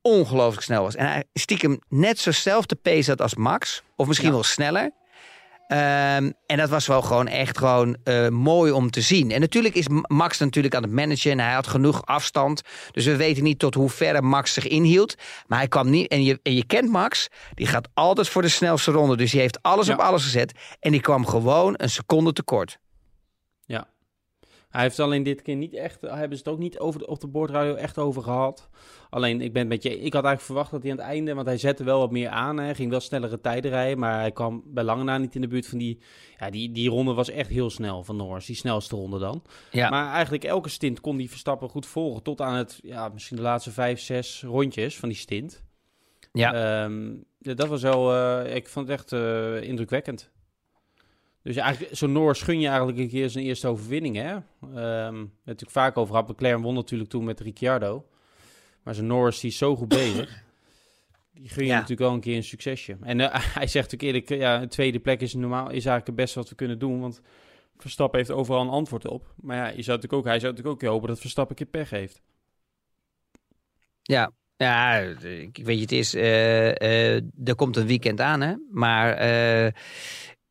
ongelooflijk snel was. En hij stiekem net zo zelfde pace had als Max, of misschien Ja. wel sneller. Ehm, en dat was wel gewoon echt gewoon eh, mooi om te zien. En natuurlijk is Max natuurlijk aan het managen en hij had genoeg afstand. Dus we weten niet tot hoe ver Max zich inhield. Maar hij kwam niet. En je, en je kent Max, die gaat altijd voor de snelste ronde. Dus die heeft alles Ja. op alles gezet. En die kwam gewoon een seconde tekort. Ja. Hij heeft alleen dit keer niet echt, hebben ze het ook niet over de, op de boordradio echt over gehad. Alleen, ik ben het met je, ik had eigenlijk verwacht dat hij aan het einde, want hij zette wel wat meer aan. Hij ging wel snellere tijden rijden, maar hij kwam bij lange na niet in de buurt van die, ja, die, die ronde was echt heel snel van Norris, die snelste ronde dan. Ja. Maar eigenlijk elke stint kon die Verstappen goed volgen, tot aan het, ja, misschien de laatste vijf, zes rondjes van die stint. Ja. Ehm, dat was wel, eh, ik vond het echt eh, indrukwekkend. Dus eigenlijk, zo'n Norris gun je eigenlijk een keer zijn eerste overwinning, hè? We hebben het natuurlijk vaak over gehad. McLaren won natuurlijk toen met Ricciardo. Maar zo'n Norris, die is zo goed bezig. Die gun je Ja. natuurlijk wel een keer een succesje. En eh, hij zegt ook eerlijk, ja, een tweede plek is normaal, is eigenlijk het beste wat we kunnen doen. Want Verstappen heeft overal een antwoord op. Maar ja, je zou natuurlijk ook, hij zou natuurlijk ook hopen dat Verstappen een keer pech heeft. Ja, ja, ik weet je, het is, eh, eh, er komt een weekend aan, hè. Maar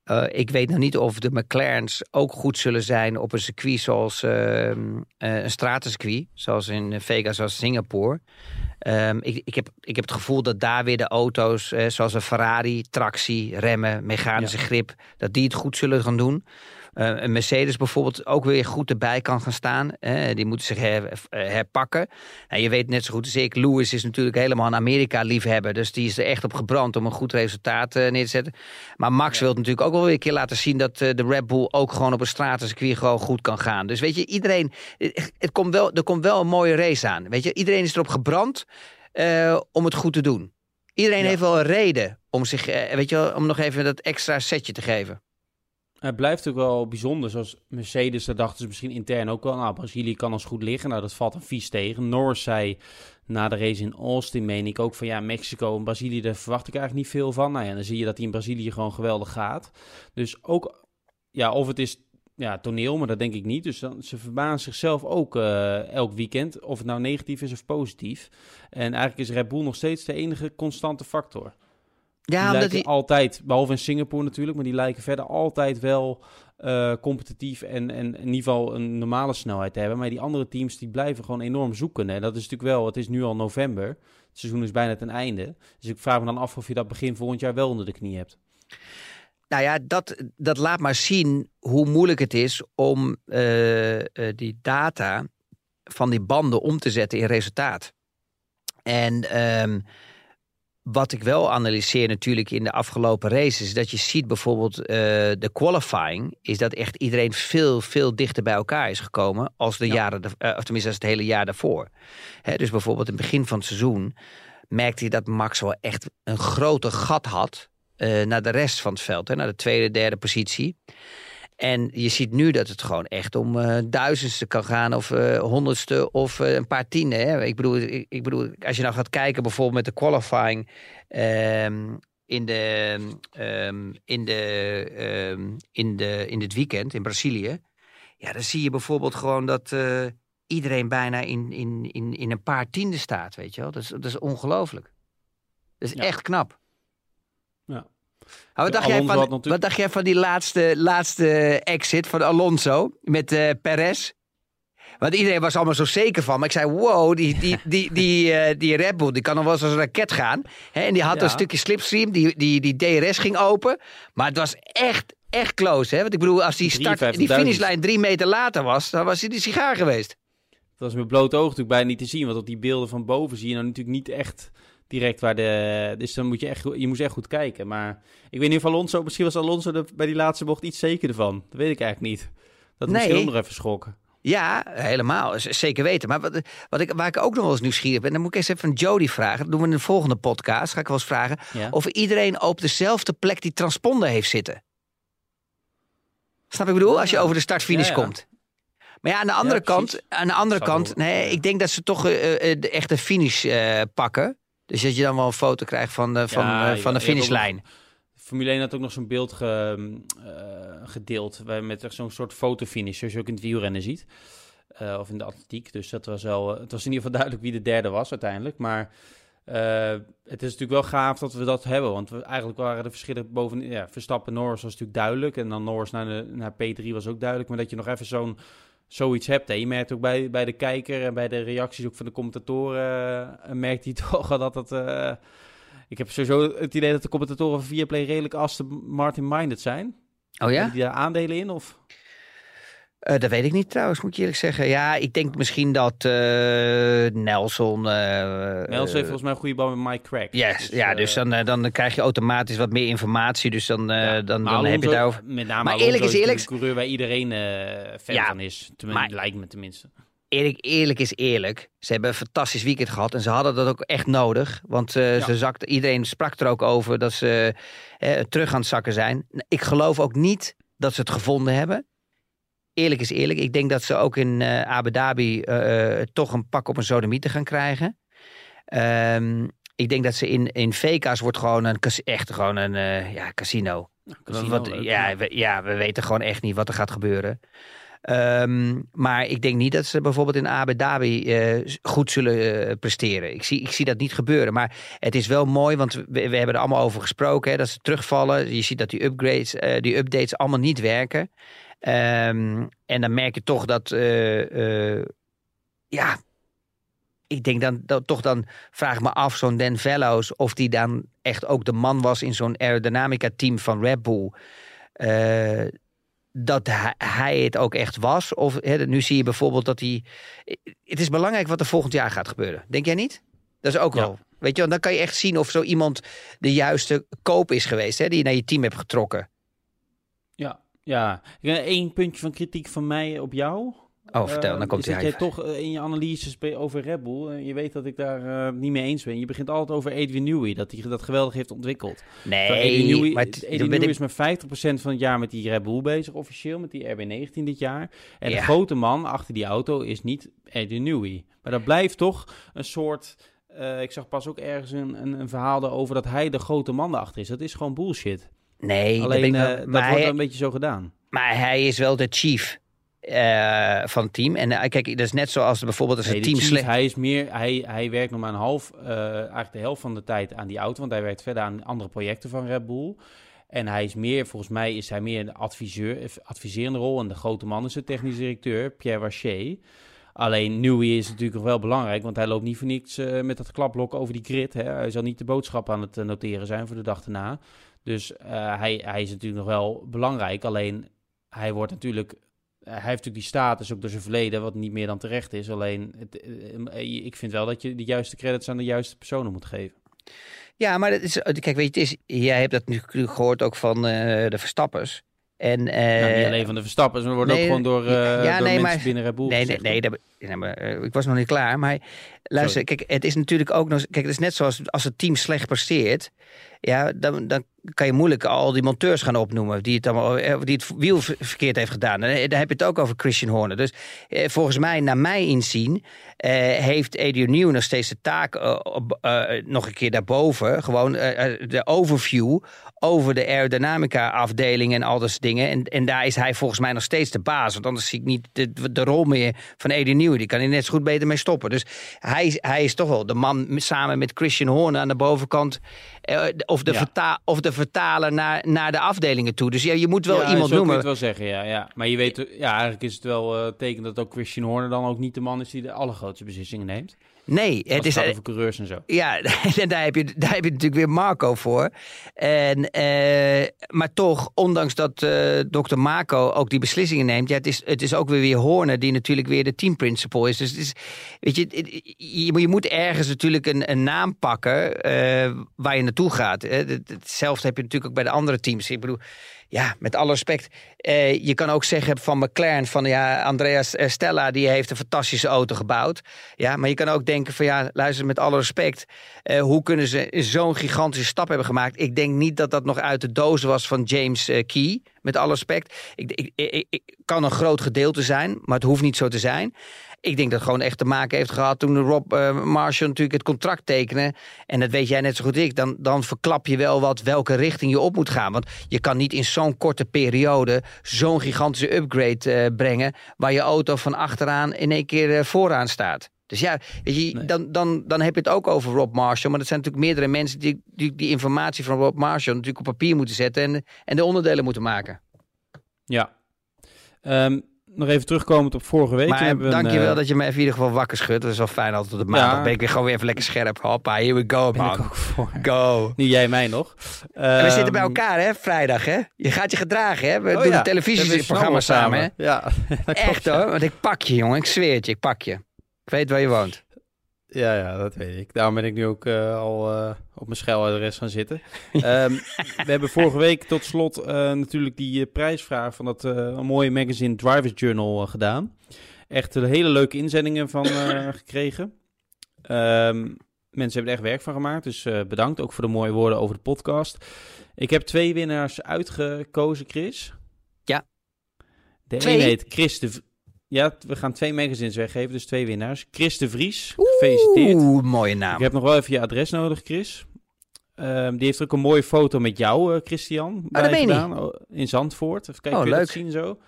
eh, ik weet nog niet of de McLaren's ook goed zullen zijn op een circuit zoals eh, eh, een stratencircuit, zoals in Vegas, zoals Singapore. Ehm, ik, ik, heb, ik heb het gevoel dat daar weer de auto's, eh, zoals een Ferrari, tractie, remmen, mechanische grip, dat die het goed zullen gaan doen. Eh, een Mercedes bijvoorbeeld ook weer goed erbij kan gaan staan. Die moeten zich her- eh, herpakken. Nou, je weet net zo goed als ik, Lewis is natuurlijk helemaal een Amerika-liefhebber. Dus die is er echt op gebrand om een goed resultaat eh, neer te zetten. Maar Max wil natuurlijk ook wel weer een keer laten zien dat de Red Bull ook gewoon op een stratencircuit gewoon goed kan gaan. Dus weet je, iedereen, het, komt wel, er komt wel een mooie race aan. Weet je, iedereen is erop gebrand om het goed te doen. Iedereen Ja. heeft wel een reden om zich, weet je, wel, om nog even dat extra setje te geven. Het blijft ook wel bijzonder. Zoals Mercedes, daar dachten ze misschien intern ook wel. Nou, Brazilië kan ons goed liggen. Nou, dat valt een vies tegen. Norris zei na de race in Austin, meen ik ook van ja, Mexico en Brazilië, daar verwacht ik eigenlijk niet veel van. Nou ja, dan zie je dat hij in Brazilië gewoon geweldig gaat. Dus ook, ja, of het is ja, toneel, maar dat denk ik niet. Dus dan, ze verbazen zichzelf ook eh, elk weekend, of het nou negatief is of positief. En eigenlijk is Red Bull nog steeds de enige constante factor. Ja, die lijken altijd, behalve in Singapore natuurlijk, maar die lijken verder altijd wel eh, competitief en, en in ieder geval een normale snelheid te hebben. Maar die andere teams die blijven gewoon enorm zoeken. En dat is natuurlijk wel, het is nu al november, het seizoen is bijna ten einde. Dus ik vraag me dan af of je dat begin volgend jaar wel onder de knie hebt. Nou ja, dat, dat laat maar zien hoe moeilijk het is om eh, eh, die data van die banden om te zetten in resultaat. En ehm, wat ik wel analyseer natuurlijk in de afgelopen races, is dat je ziet bijvoorbeeld eh, de qualifying, is dat echt iedereen veel, veel dichter bij elkaar is gekomen als de jaren, de- eh, of tenminste als het hele jaar daarvoor. Hè, dus bijvoorbeeld in het begin van het seizoen merkte je dat Max wel echt een grote gat had eh, naar de rest van het veld, hè, naar de tweede, derde positie. En je ziet nu dat het gewoon echt om eh, duizendste kan gaan, of eh, honderdste, of eh, een paar tienden. Hè. Ik, bedoel, ik, ik bedoel, als je nou gaat kijken bijvoorbeeld met de qualifying ehm, in, de, ehm, in, de, ehm, in, de, in dit weekend in Brazilië. Ja, dan zie je bijvoorbeeld gewoon dat iedereen bijna in, in, in, in een paar tienden staat, weet je wel. Dat is, dat is ongelooflijk. Dat is Ja. echt knap. Maar wat, dacht jij van, natuurlijk- wat dacht jij van die laatste, laatste exit van Alonso met eh Perez? Want iedereen was allemaal zo zeker van. Maar ik zei, wow, die, die, die, die, eh, die Red Bull die kan nog wel eens als een raket gaan. Hè, en die had Ja. een stukje slipstream, die, die, die DRS ging open. Maar het was echt, echt close. Hè? Want ik bedoel, als die, start, die 53.000. finishlijn drie meter later was... dan was hij de sigaar geweest. Dat was met bloot oog natuurlijk bijna niet te zien. Want op die beelden van boven zie je nou natuurlijk niet echt direct waar de... Dus dan moet je echt, je moest echt goed kijken. Maar ik weet niet of Alonso... Misschien was Alonso er bij die laatste bocht iets zekerder van. Dat weet ik eigenlijk niet. Dat Nee. misschien nog even schokken. Ja, helemaal. Zeker weten. Maar wat, wat ik, waar ik ook nog wel eens nieuwsgierig ben... dan moet ik eens even van Jody vragen. Dat doen we in de volgende podcast. Ga ik wel eens vragen... Ja. of iedereen op dezelfde plek die transponder heeft zitten. Snap ik bedoel? Als je Ja. over de start-finish Ja, ja. komt. Maar ja, aan de andere kant, aan de andere Zou kant, nee, ik denk dat ze toch eh, de echte finish pakken. Dus dat je dan wel een foto krijgt van de, van, Ja, eh, van de finishlijn. Formule 1 had ook nog zo'n beeld ge- eh, gedeeld. Met zo'n soort fotofinish. Zoals je ook in het wielrennen ziet. Eh, of in de atletiek. Dus dat was wel. het was in ieder geval duidelijk wie de derde was uiteindelijk. Maar het is natuurlijk wel gaaf dat we dat hebben. Want we, eigenlijk waren de verschillen boven. Ja, Verstappen Norris was natuurlijk duidelijk. En dan Norris naar, de, naar P3 was ook duidelijk. Maar dat je nog even zo'n. Zoiets hebt. Hè. Je merkt ook bij, bij de kijker en bij de reacties ook van de commentatoren. eh, merkt hij toch wel dat het. eh, ik heb sowieso het idee dat de commentatoren van Viaplay redelijk Aston Martin minded zijn. Oh ja? Hebben die daar aandelen in? Of? Eh, dat weet ik niet trouwens, moet ik eerlijk zeggen. Ja, ik denk misschien dat eh, Nelson... eh, Nelson heeft volgens mij een goede bal met Mike Crack. Yes, ja, eh, dus dan, dan krijg je automatisch wat meer informatie. Dus dan, ja. dan, dan heb je daarover... Met name Maar Alonso eerlijk is eerlijk- een coureur waar iedereen fan Ja, van is. Tenminste, maar- lijkt me tenminste. Eerlijk, eerlijk is eerlijk. Ze hebben een fantastisch weekend gehad. En ze hadden dat ook echt nodig. Want Ja. ze zakte, iedereen sprak er ook over dat ze terug aan het zakken zijn. Ik geloof ook niet dat ze het gevonden hebben. Eerlijk is eerlijk. Ik denk dat ze ook in eh, Abu Dhabi eh, eh, toch een pak op een sodemieter gaan krijgen. Ehm, ik denk dat ze in, in VK's wordt gewoon een, echt gewoon een ja, casino. Casino, Wat- leuk, ja, we, ja, we weten gewoon echt niet wat er gaat gebeuren. Ehm, maar ik denk niet dat ze bijvoorbeeld in Abu Dhabi goed zullen presteren. Ik zie, ik zie dat niet gebeuren. Maar het is wel mooi, want we, we hebben er allemaal over gesproken. Hè, dat ze terugvallen. Je ziet dat die upgrades, die updates allemaal niet werken. Ehm, en dan merk je toch dat, eh, eh, ja, ik denk dan, dat, toch dan vraag ik me af, zo'n Dan Vellows, of die dan echt ook de man was in zo'n aerodynamica team van Red Bull. Eh, dat hij, hij het ook echt was. Of nu zie je bijvoorbeeld dat hij. Het is belangrijk wat er volgend jaar gaat gebeuren. Denk jij niet? Dat is ook Ja. wel. Weet je, dan kan je echt zien of zo iemand de juiste koop is geweest, hè, die je naar je team hebt getrokken. Ja, ja. Eén puntje van kritiek van mij op jou. Oh, vertel, Eh, dan komt hij dat jij toch eh, in je analyses over Red Bull, eh, je weet dat ik daar eh, niet mee eens ben. Je begint altijd over Adrian Newey, dat hij dat geweldig heeft ontwikkeld. Terwijl Nee, Newey, maar Newey ik- is maar 50% van het jaar met die Red Bull bezig, officieel, met die RB19 dit jaar. En Ja. de grote man achter die auto is niet Adrian Newey. Maar dat blijft toch een soort... eh, ik zag pas ook ergens een, een, een verhaal erover dat hij de grote man erachter is. Dat is gewoon bullshit. Nee, Alleen wel- eh, dat maar wordt hij- een beetje zo gedaan. maar hij is wel de chief eh, van het team. En eh, kijk, dat is net zoals bijvoorbeeld als Nee, het team slecht... hij is meer, hij, hij werkt nog maar een half, eigenlijk de helft van de tijd aan die auto, want hij werkt verder aan andere projecten van Red Bull. En hij is meer, volgens mij is hij meer een adviseur, adviserende rol. En de grote man is de technisch directeur, Pierre Waché. Alleen Newey is natuurlijk nog wel belangrijk, want hij loopt niet voor niks met dat klapblok over die grid. Hè. Hij zal niet de boodschap aan het noteren zijn voor de dag erna. Dus eh, hij, hij is natuurlijk nog wel belangrijk. Alleen hij wordt natuurlijk. eh, Hij heeft natuurlijk die status ook door zijn verleden, wat niet meer dan terecht is. Alleen het, eh, ik vind wel dat je de juiste credits aan de juiste personen moet geven. Ja, maar dat is, kijk, weet je, het is, jij hebt dat natuurlijk gehoord ook van de Verstappers. En, nou, niet alleen van de Verstappers, maar wordt nee, ook gewoon door, ja, door nee, mensen maar- binnen Red Bull Nee, nee, nee, dat, nee, maar, ik was nog niet klaar. Maar luister, kijk, het is natuurlijk ook nog. Kijk, het is net zoals als het team slecht presteert. Ja, dan, dan kan je moeilijk al die monteurs gaan opnoemen die het, allemaal, eh, die het wiel ver- verkeerd heeft gedaan. En daar heb je het ook over Christian Horner. Dus eh, volgens mij, naar mij inzien, eh, heeft Adrian Newey nog steeds de taak eh, eh, nog een keer daarboven. Gewoon eh, eh, de overview over de aerodynamica afdeling en al dat soort dingen. En, en daar is hij volgens mij nog steeds de baas. Want anders zie ik niet de, de rol meer van Adrian Newey. Die kan hij net zo goed beter mee stoppen. Dus hij, is- hij is toch wel de man samen met Christian Horner aan de bovenkant. eh, of, de Ja. of de vertaler naar, naar de afdelingen toe. Dus ja, je moet wel ja, iemand noemen. het wel zeggen, ja, ja. Maar je weet, ja, eigenlijk is het wel eh teken dat ook Christian Horner dan ook niet de man is die de allergrootste beslissingen neemt. Nee, Het is, over coureurs en zo. Ja, en daar heb, je, daar heb je natuurlijk weer Marco voor. En, eh, maar toch, ondanks dat eh dokter Marco ook die beslissingen neemt... Ja, het, is, het is ook weer weer Horner die natuurlijk weer de team principal is. Dus het is, weet je, het- je, je moet ergens natuurlijk een, een naam pakken eh, waar je naartoe gaat. hè. Het- Hetzelfde heb je natuurlijk ook bij de andere teams. Ik bedoel, ja, met alle respect. eh, je kan ook zeggen van McLaren van ja, Andreas eh, Stella die heeft een fantastische auto gebouwd. Ja, maar je kan ook denken van ja, luister met alle respect. eh, hoe kunnen ze zo'n gigantische stap hebben gemaakt? Ik denk niet dat dat nog uit de doos was van James eh, Key. Met alle respect. Ik, ik, ik, ik- kan een groot gedeelte zijn, maar het hoeft niet zo te zijn. Ik denk dat het gewoon echt te maken heeft gehad toen Rob eh, Marshall natuurlijk het contract tekende. En dat weet jij net zo goed als ik. Dan, dan verklap je wel wat welke richting je op moet gaan. Want je kan niet in zo'n korte periode zo'n gigantische upgrade eh, brengen. Waar je auto van achteraan in één keer eh, vooraan staat. Dus ja, weet je, Nee. dan, dan, dan heb je het ook over Rob Marshall. Maar dat zijn natuurlijk meerdere mensen die die, die informatie van Rob Marshall natuurlijk op papier moeten zetten. En, en de onderdelen moeten maken. Ja. Ehm, nog even terugkomend op vorige week. Maar hebben we een, dankjewel eh, dat je me even in ieder geval wakker schudt. Dat is wel fijn altijd op de maandag. Ja. Ben ik weer gewoon weer even lekker scherp. Hoppa, here we go ik man. ook voor. Go. Nu jij mij nog. En we zitten bij Ehm, elkaar hè, vrijdag hè. Je gaat je gedragen hè. We oh doen ja, een televisieprogramma samen hè. Ja, Echt hoor, want ik pak je jongen. Ik zweer het je, ik pak je. Ik weet waar je woont. Ja, ja, dat weet ik. Daarom ben ik nu ook eh, al eh, op mijn schuiladres gaan zitten. Ehm, we hebben vorige week tot slot eh, natuurlijk die prijsvraag van dat eh, mooie magazine Drivers Journal gedaan. Echt een hele leuke inzendingen van eh, gekregen. Ehm, mensen hebben er echt werk van gemaakt, dus eh, bedankt ook voor de mooie woorden over de podcast. Ik heb twee winnaars uitgekozen, Chris. Ja. De Twee? ene heet Chris de... Ja, we gaan twee magazines weggeven, dus twee winnaars. Chris de Vries, gefeliciteerd. Oeh, mooie naam. Ik heb nog wel even je adres nodig, Chris. Ehm, die heeft ook een mooie foto met jou, eh, Christian, bij dat meen je gedaan. Oh, In Zandvoort. Even kijken, Oh, kun je leuk. zien zo?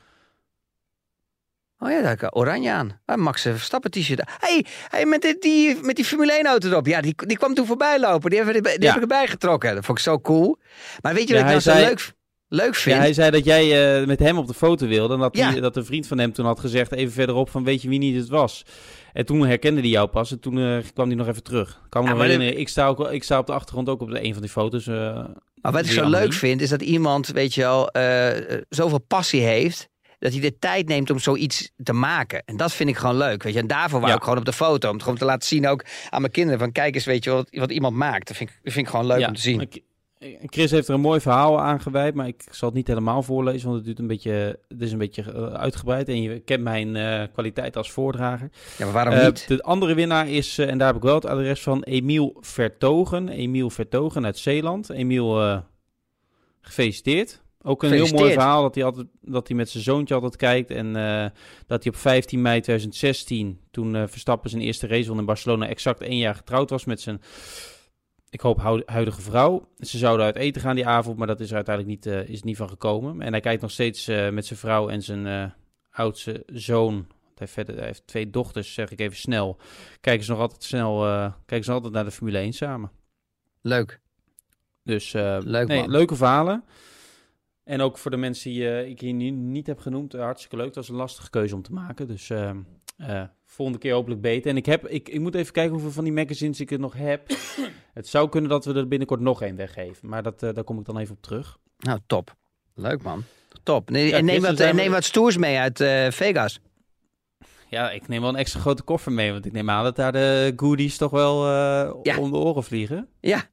Oh ja, daar heb ik oranje aan. Ah, Max Verstappen t-shirt. Hey, hey, met, die, die, met die Formule 1 auto erop. Ja, die, die kwam toen voorbij lopen. Die, hebben, die, die Ja. heb ik erbij getrokken. Dat vond ik zo cool. Maar weet je Ja, wat ik nou zo zei- leuk, leuk vind? Ja, hij zei dat jij eh, met hem op de foto wilde. En dat, Ja. die- dat een vriend van hem toen had gezegd, even verderop, van weet je wie niet het was. En toen herkende hij jou pas en toen eh, kwam hij nog even terug. Ik kan me Ja, nog maar herinneren, ik, sta ook, ik sta op de achtergrond ook op de, een van die foto's. eh, Maar wat ik zo leuk vind, is dat iemand, weet je wel, zoveel passie heeft. Dat hij de tijd neemt om zoiets te maken. En dat vind ik gewoon leuk. Weet je. En daarvoor wou Ja. ik gewoon op de foto. Om het gewoon te laten zien ook aan mijn kinderen. Van kijk eens, weet je wat, wat iemand maakt. Dat vind, ik, dat vind ik gewoon leuk om te zien. Chris heeft er een mooi verhaal aan gewijd, maar ik zal het niet helemaal voorlezen, want het, duurt een beetje, het is een beetje eh, uitgebreid en je kent mijn eh, kwaliteit als voordrager. Ja, maar waarom Eh, niet? de andere winnaar is, en daar heb ik wel het adres van, Emiel Vertogen. Emiel Vertogen uit Zeeland. Emiel, gefeliciteerd. Ook een heel mooi verhaal dat hij, altijd, dat hij met zijn zoontje altijd kijkt. En dat hij op 15 mei 2016, toen Verstappen zijn eerste race won in Barcelona, exact één jaar getrouwd was met zijn ik hoop huidige vrouw. Ze zouden uit eten gaan die avond, maar dat is er uiteindelijk niet, eh, is niet van gekomen. En hij kijkt nog steeds eh, met zijn vrouw en zijn eh, oudste zoon. Hij heeft, verder, hij heeft twee dochters, zeg ik even snel. Kijken ze nog altijd snel, kijken ze altijd naar de Formule 1 samen. Leuk. Dus Leuk, nee, leuke verhalen. En ook voor de mensen die eh, ik hier nu niet heb genoemd, eh, hartstikke leuk. Dat was een lastige keuze om te maken. Dus eh, eh, volgende keer hopelijk beter. En ik, heb, ik, ik moet even kijken hoeveel van die magazines ik er nog heb. Het zou kunnen dat we er binnenkort nog één weggeven. Maar dat, daar kom ik dan even op terug. Nou, top. Leuk, man. Top. Nee, Ja, en neem wat, we- neem wat stoers mee uit Vegas. Ja, ik neem wel een extra grote koffer mee. Want ik neem aan dat daar de goodies toch wel Ja. om de oren vliegen. Ja.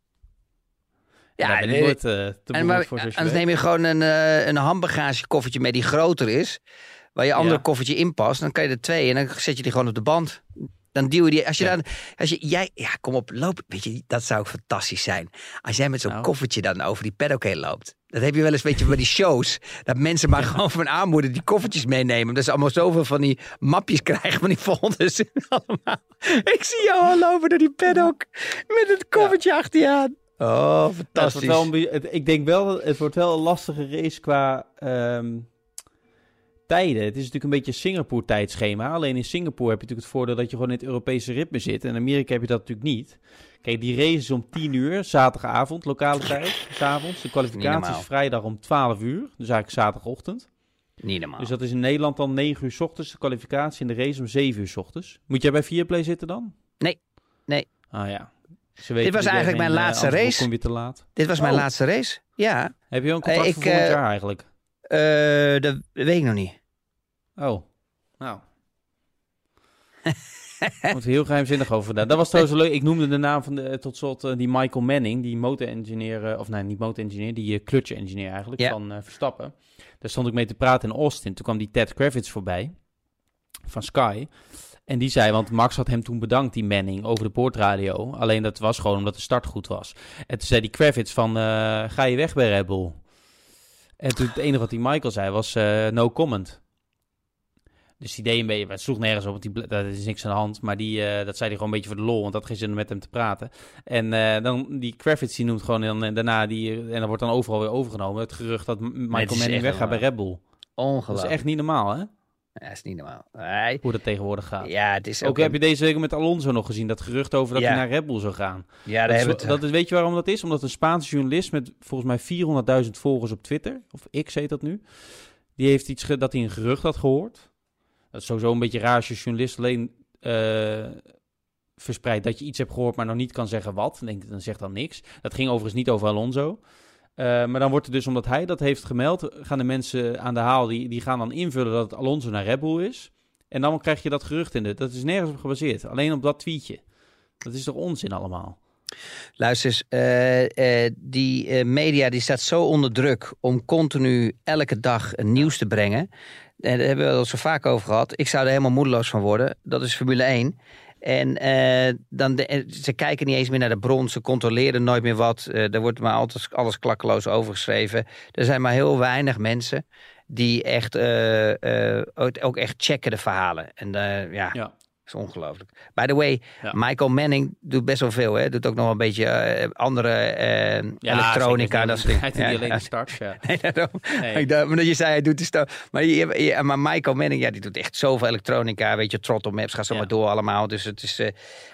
Ja, ben ik nee, nooit eh, te en maar, voor anders neem je gewoon een, eh een handbagagekoffertje mee die groter is. Waar je andere Ja. koffertje in past. Dan kan je er twee en dan zet je die gewoon op de band. Dan duw je die. Als je Ja. dan. Als je, jij, ja, kom op, loop. Weet je, dat zou fantastisch zijn. Als jij met zo'n Nou. koffertje dan over die paddock heen loopt. Dat heb je wel eens, weet je, bij die shows. Dat mensen maar gewoon van armoede die koffertjes meenemen. Dat ze allemaal zoveel van die mapjes krijgen, van die folders. allemaal. Ik zie jou al lopen door die paddock. Met het koffertje achter je aan. Oh, Ja, het fantastisch. wordt wel een be- het- ik denk wel, het wordt wel een lastige race qua ehm, tijden. Het is natuurlijk een beetje een Singapore tijdschema. Alleen in Singapore heb je natuurlijk het voordeel dat je gewoon in het Europese ritme zit. En in Amerika heb je dat natuurlijk niet. Kijk, die race is om 10 uur, zaterdagavond, lokale tijd, s avonds. De kwalificatie is vrijdag om 12 uur, dus eigenlijk zaterdagochtend. Niet normaal. Dus dat is in Nederland dan 9 uur s ochtends, de kwalificatie en de race om 7 uur s ochtends. Moet jij bij Viaplay zitten dan? Nee. Nee. Ah ja. Weten was eigenlijk mijn eh, laatste race. kom je te laat. Dit was mijn Oh. laatste race. Ja. Heb je een Eh, contract ik, voor volgend eh, jaar eigenlijk? Eh, dat weet ik nog niet. Oh, nou. Moet heel geheimzinnig over gedaan. Dat was trouwens leuk. Ik noemde de naam van de, eh, tot slot eh, die Michael Manning, die motor-engineer, eh, of nee, niet motor-engineer, die uh, clutch-engineer eigenlijk Ja. van eh, Verstappen. Daar stond ik mee te praten in Austin. Toen kwam die Ted Kravitz voorbij van Sky. En die zei, want Max had hem toen bedankt, die Manning, over de boordradio. Alleen dat was gewoon omdat de start goed was. En toen zei die Kravitz van, eh, ga je weg bij Red Bull? En toen het enige wat die Michael zei was, eh, no comment. Dus die deed een beetje, het sloeg nergens op, want die, daar is niks aan de hand. Maar die, eh, dat zei hij gewoon een beetje voor de lol, want dat had geen zin om met hem te praten. En dan, die Kravitz, die noemt gewoon dan, en daarna, die, en dan wordt dan overal weer overgenomen. Het gerucht dat Michael is Manning weggaat bij. Red Bull. Dat Ongelooflijk. is echt niet normaal, hè? Ja, is niet normaal. Hoe dat tegenwoordig gaat. Ja, het is Ook ook... heb je deze week met Alonso nog gezien, dat gerucht over dat Ja. hij naar Red Bull zou gaan. ja, daar dat, hebben is, we het. dat is, weet je waarom dat is? Omdat een Spaanse journalist met volgens mij 400.000 volgers op Twitter, of X heet dat nu, die heeft iets dat hij een gerucht had gehoord. Dat is sowieso een beetje raar als je journalist alleen eh, verspreidt dat je iets hebt gehoord, maar nog niet kan zeggen wat. Dan, denk, ik, dan zegt dan niks. Dat ging overigens niet over Alonso. Eh, maar dan wordt er dus, omdat hij dat heeft gemeld, gaan de mensen aan de haal, die, die gaan dan invullen dat het Alonso naar Red Bull is. En dan krijg je dat gerucht in de. Dat is nergens op gebaseerd. Alleen op dat tweetje. Dat is toch onzin allemaal? Luister eens, eh, eh, die media die staat zo onder druk om continu elke dag nieuws te brengen. En daar hebben we het al zo vaak over gehad. Ik zou er helemaal moedeloos van worden. Dat is Formule 1. En eh, dan eh, ze kijken niet eens meer naar de bron. Ze controleren nooit meer wat. Eh er wordt maar altijd alles klakkeloos overgeschreven. Er zijn maar heel weinig mensen die echt ook- echt checken de verhalen. En ja, Ja. Is ongelooflijk. By the way, Ja. Michael Manning doet best wel veel. Hè? Doet ook nog een beetje eh, andere eh, elektronica. Dat soort dingen. Hij doet Ja, niet alleen de starts, ja. Nee, daarom. Nee. Ik dacht, je zei, hij doet de sto- maar, je, je- maar Michael Manning, ja, die doet echt zoveel elektronica. Weet je, Throttle Maps, gaat zo Ja. maar door allemaal. Dus het is, eh,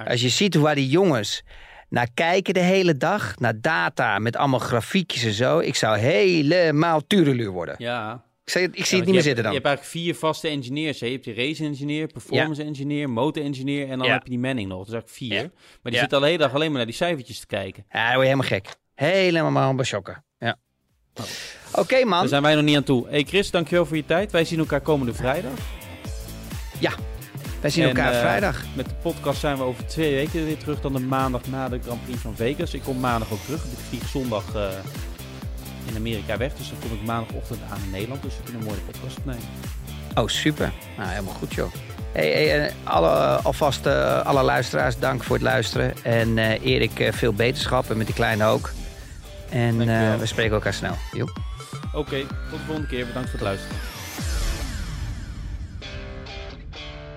als je ziet waar die jongens naar kijken de hele dag, naar data met allemaal grafiekjes en zo. Ik zou helemaal tureluur worden. Ja. Ik, het- ik zie Ja, het niet meer zitten dan. Je hebt eigenlijk vier vaste engineers. hè. Je hebt die race engineer, performance engineer, motor engineer en dan Ja. heb je die Manning nog. Dus eigenlijk vier. Ja. Maar die Ja. zitten al de hele dag alleen maar naar die cijfertjes te kijken. Ja, dan word je helemaal gek. Helemaal bij chokken. Ja. Oké, man. Daar zijn wij nog niet aan toe. Hey Chris, dankjewel voor je tijd. Wij zien elkaar komende vrijdag. Wij zien En, elkaar eh, vrijdag. Met de podcast zijn we over twee weken weer terug. Dan de maandag na de Grand Prix van Vegas. Ik kom maandag ook terug. Ik vlieg zondag eh, in Amerika weg. Dus dan kom ik maandagochtend aan in Nederland. Dus we kunnen een mooie podcast opnemen. Oh, super. Nou, helemaal goed, joh. Hey, hey, eh, alle, alvast eh, alle luisteraars, dank voor het luisteren. En eh, Erik, eh, veel beterschap en met die kleine ook. En eh, we spreken elkaar snel. Joep. Oké, tot de volgende keer. Bedankt voor het luisteren.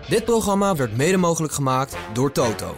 Dit programma werd mede mogelijk gemaakt door Toto.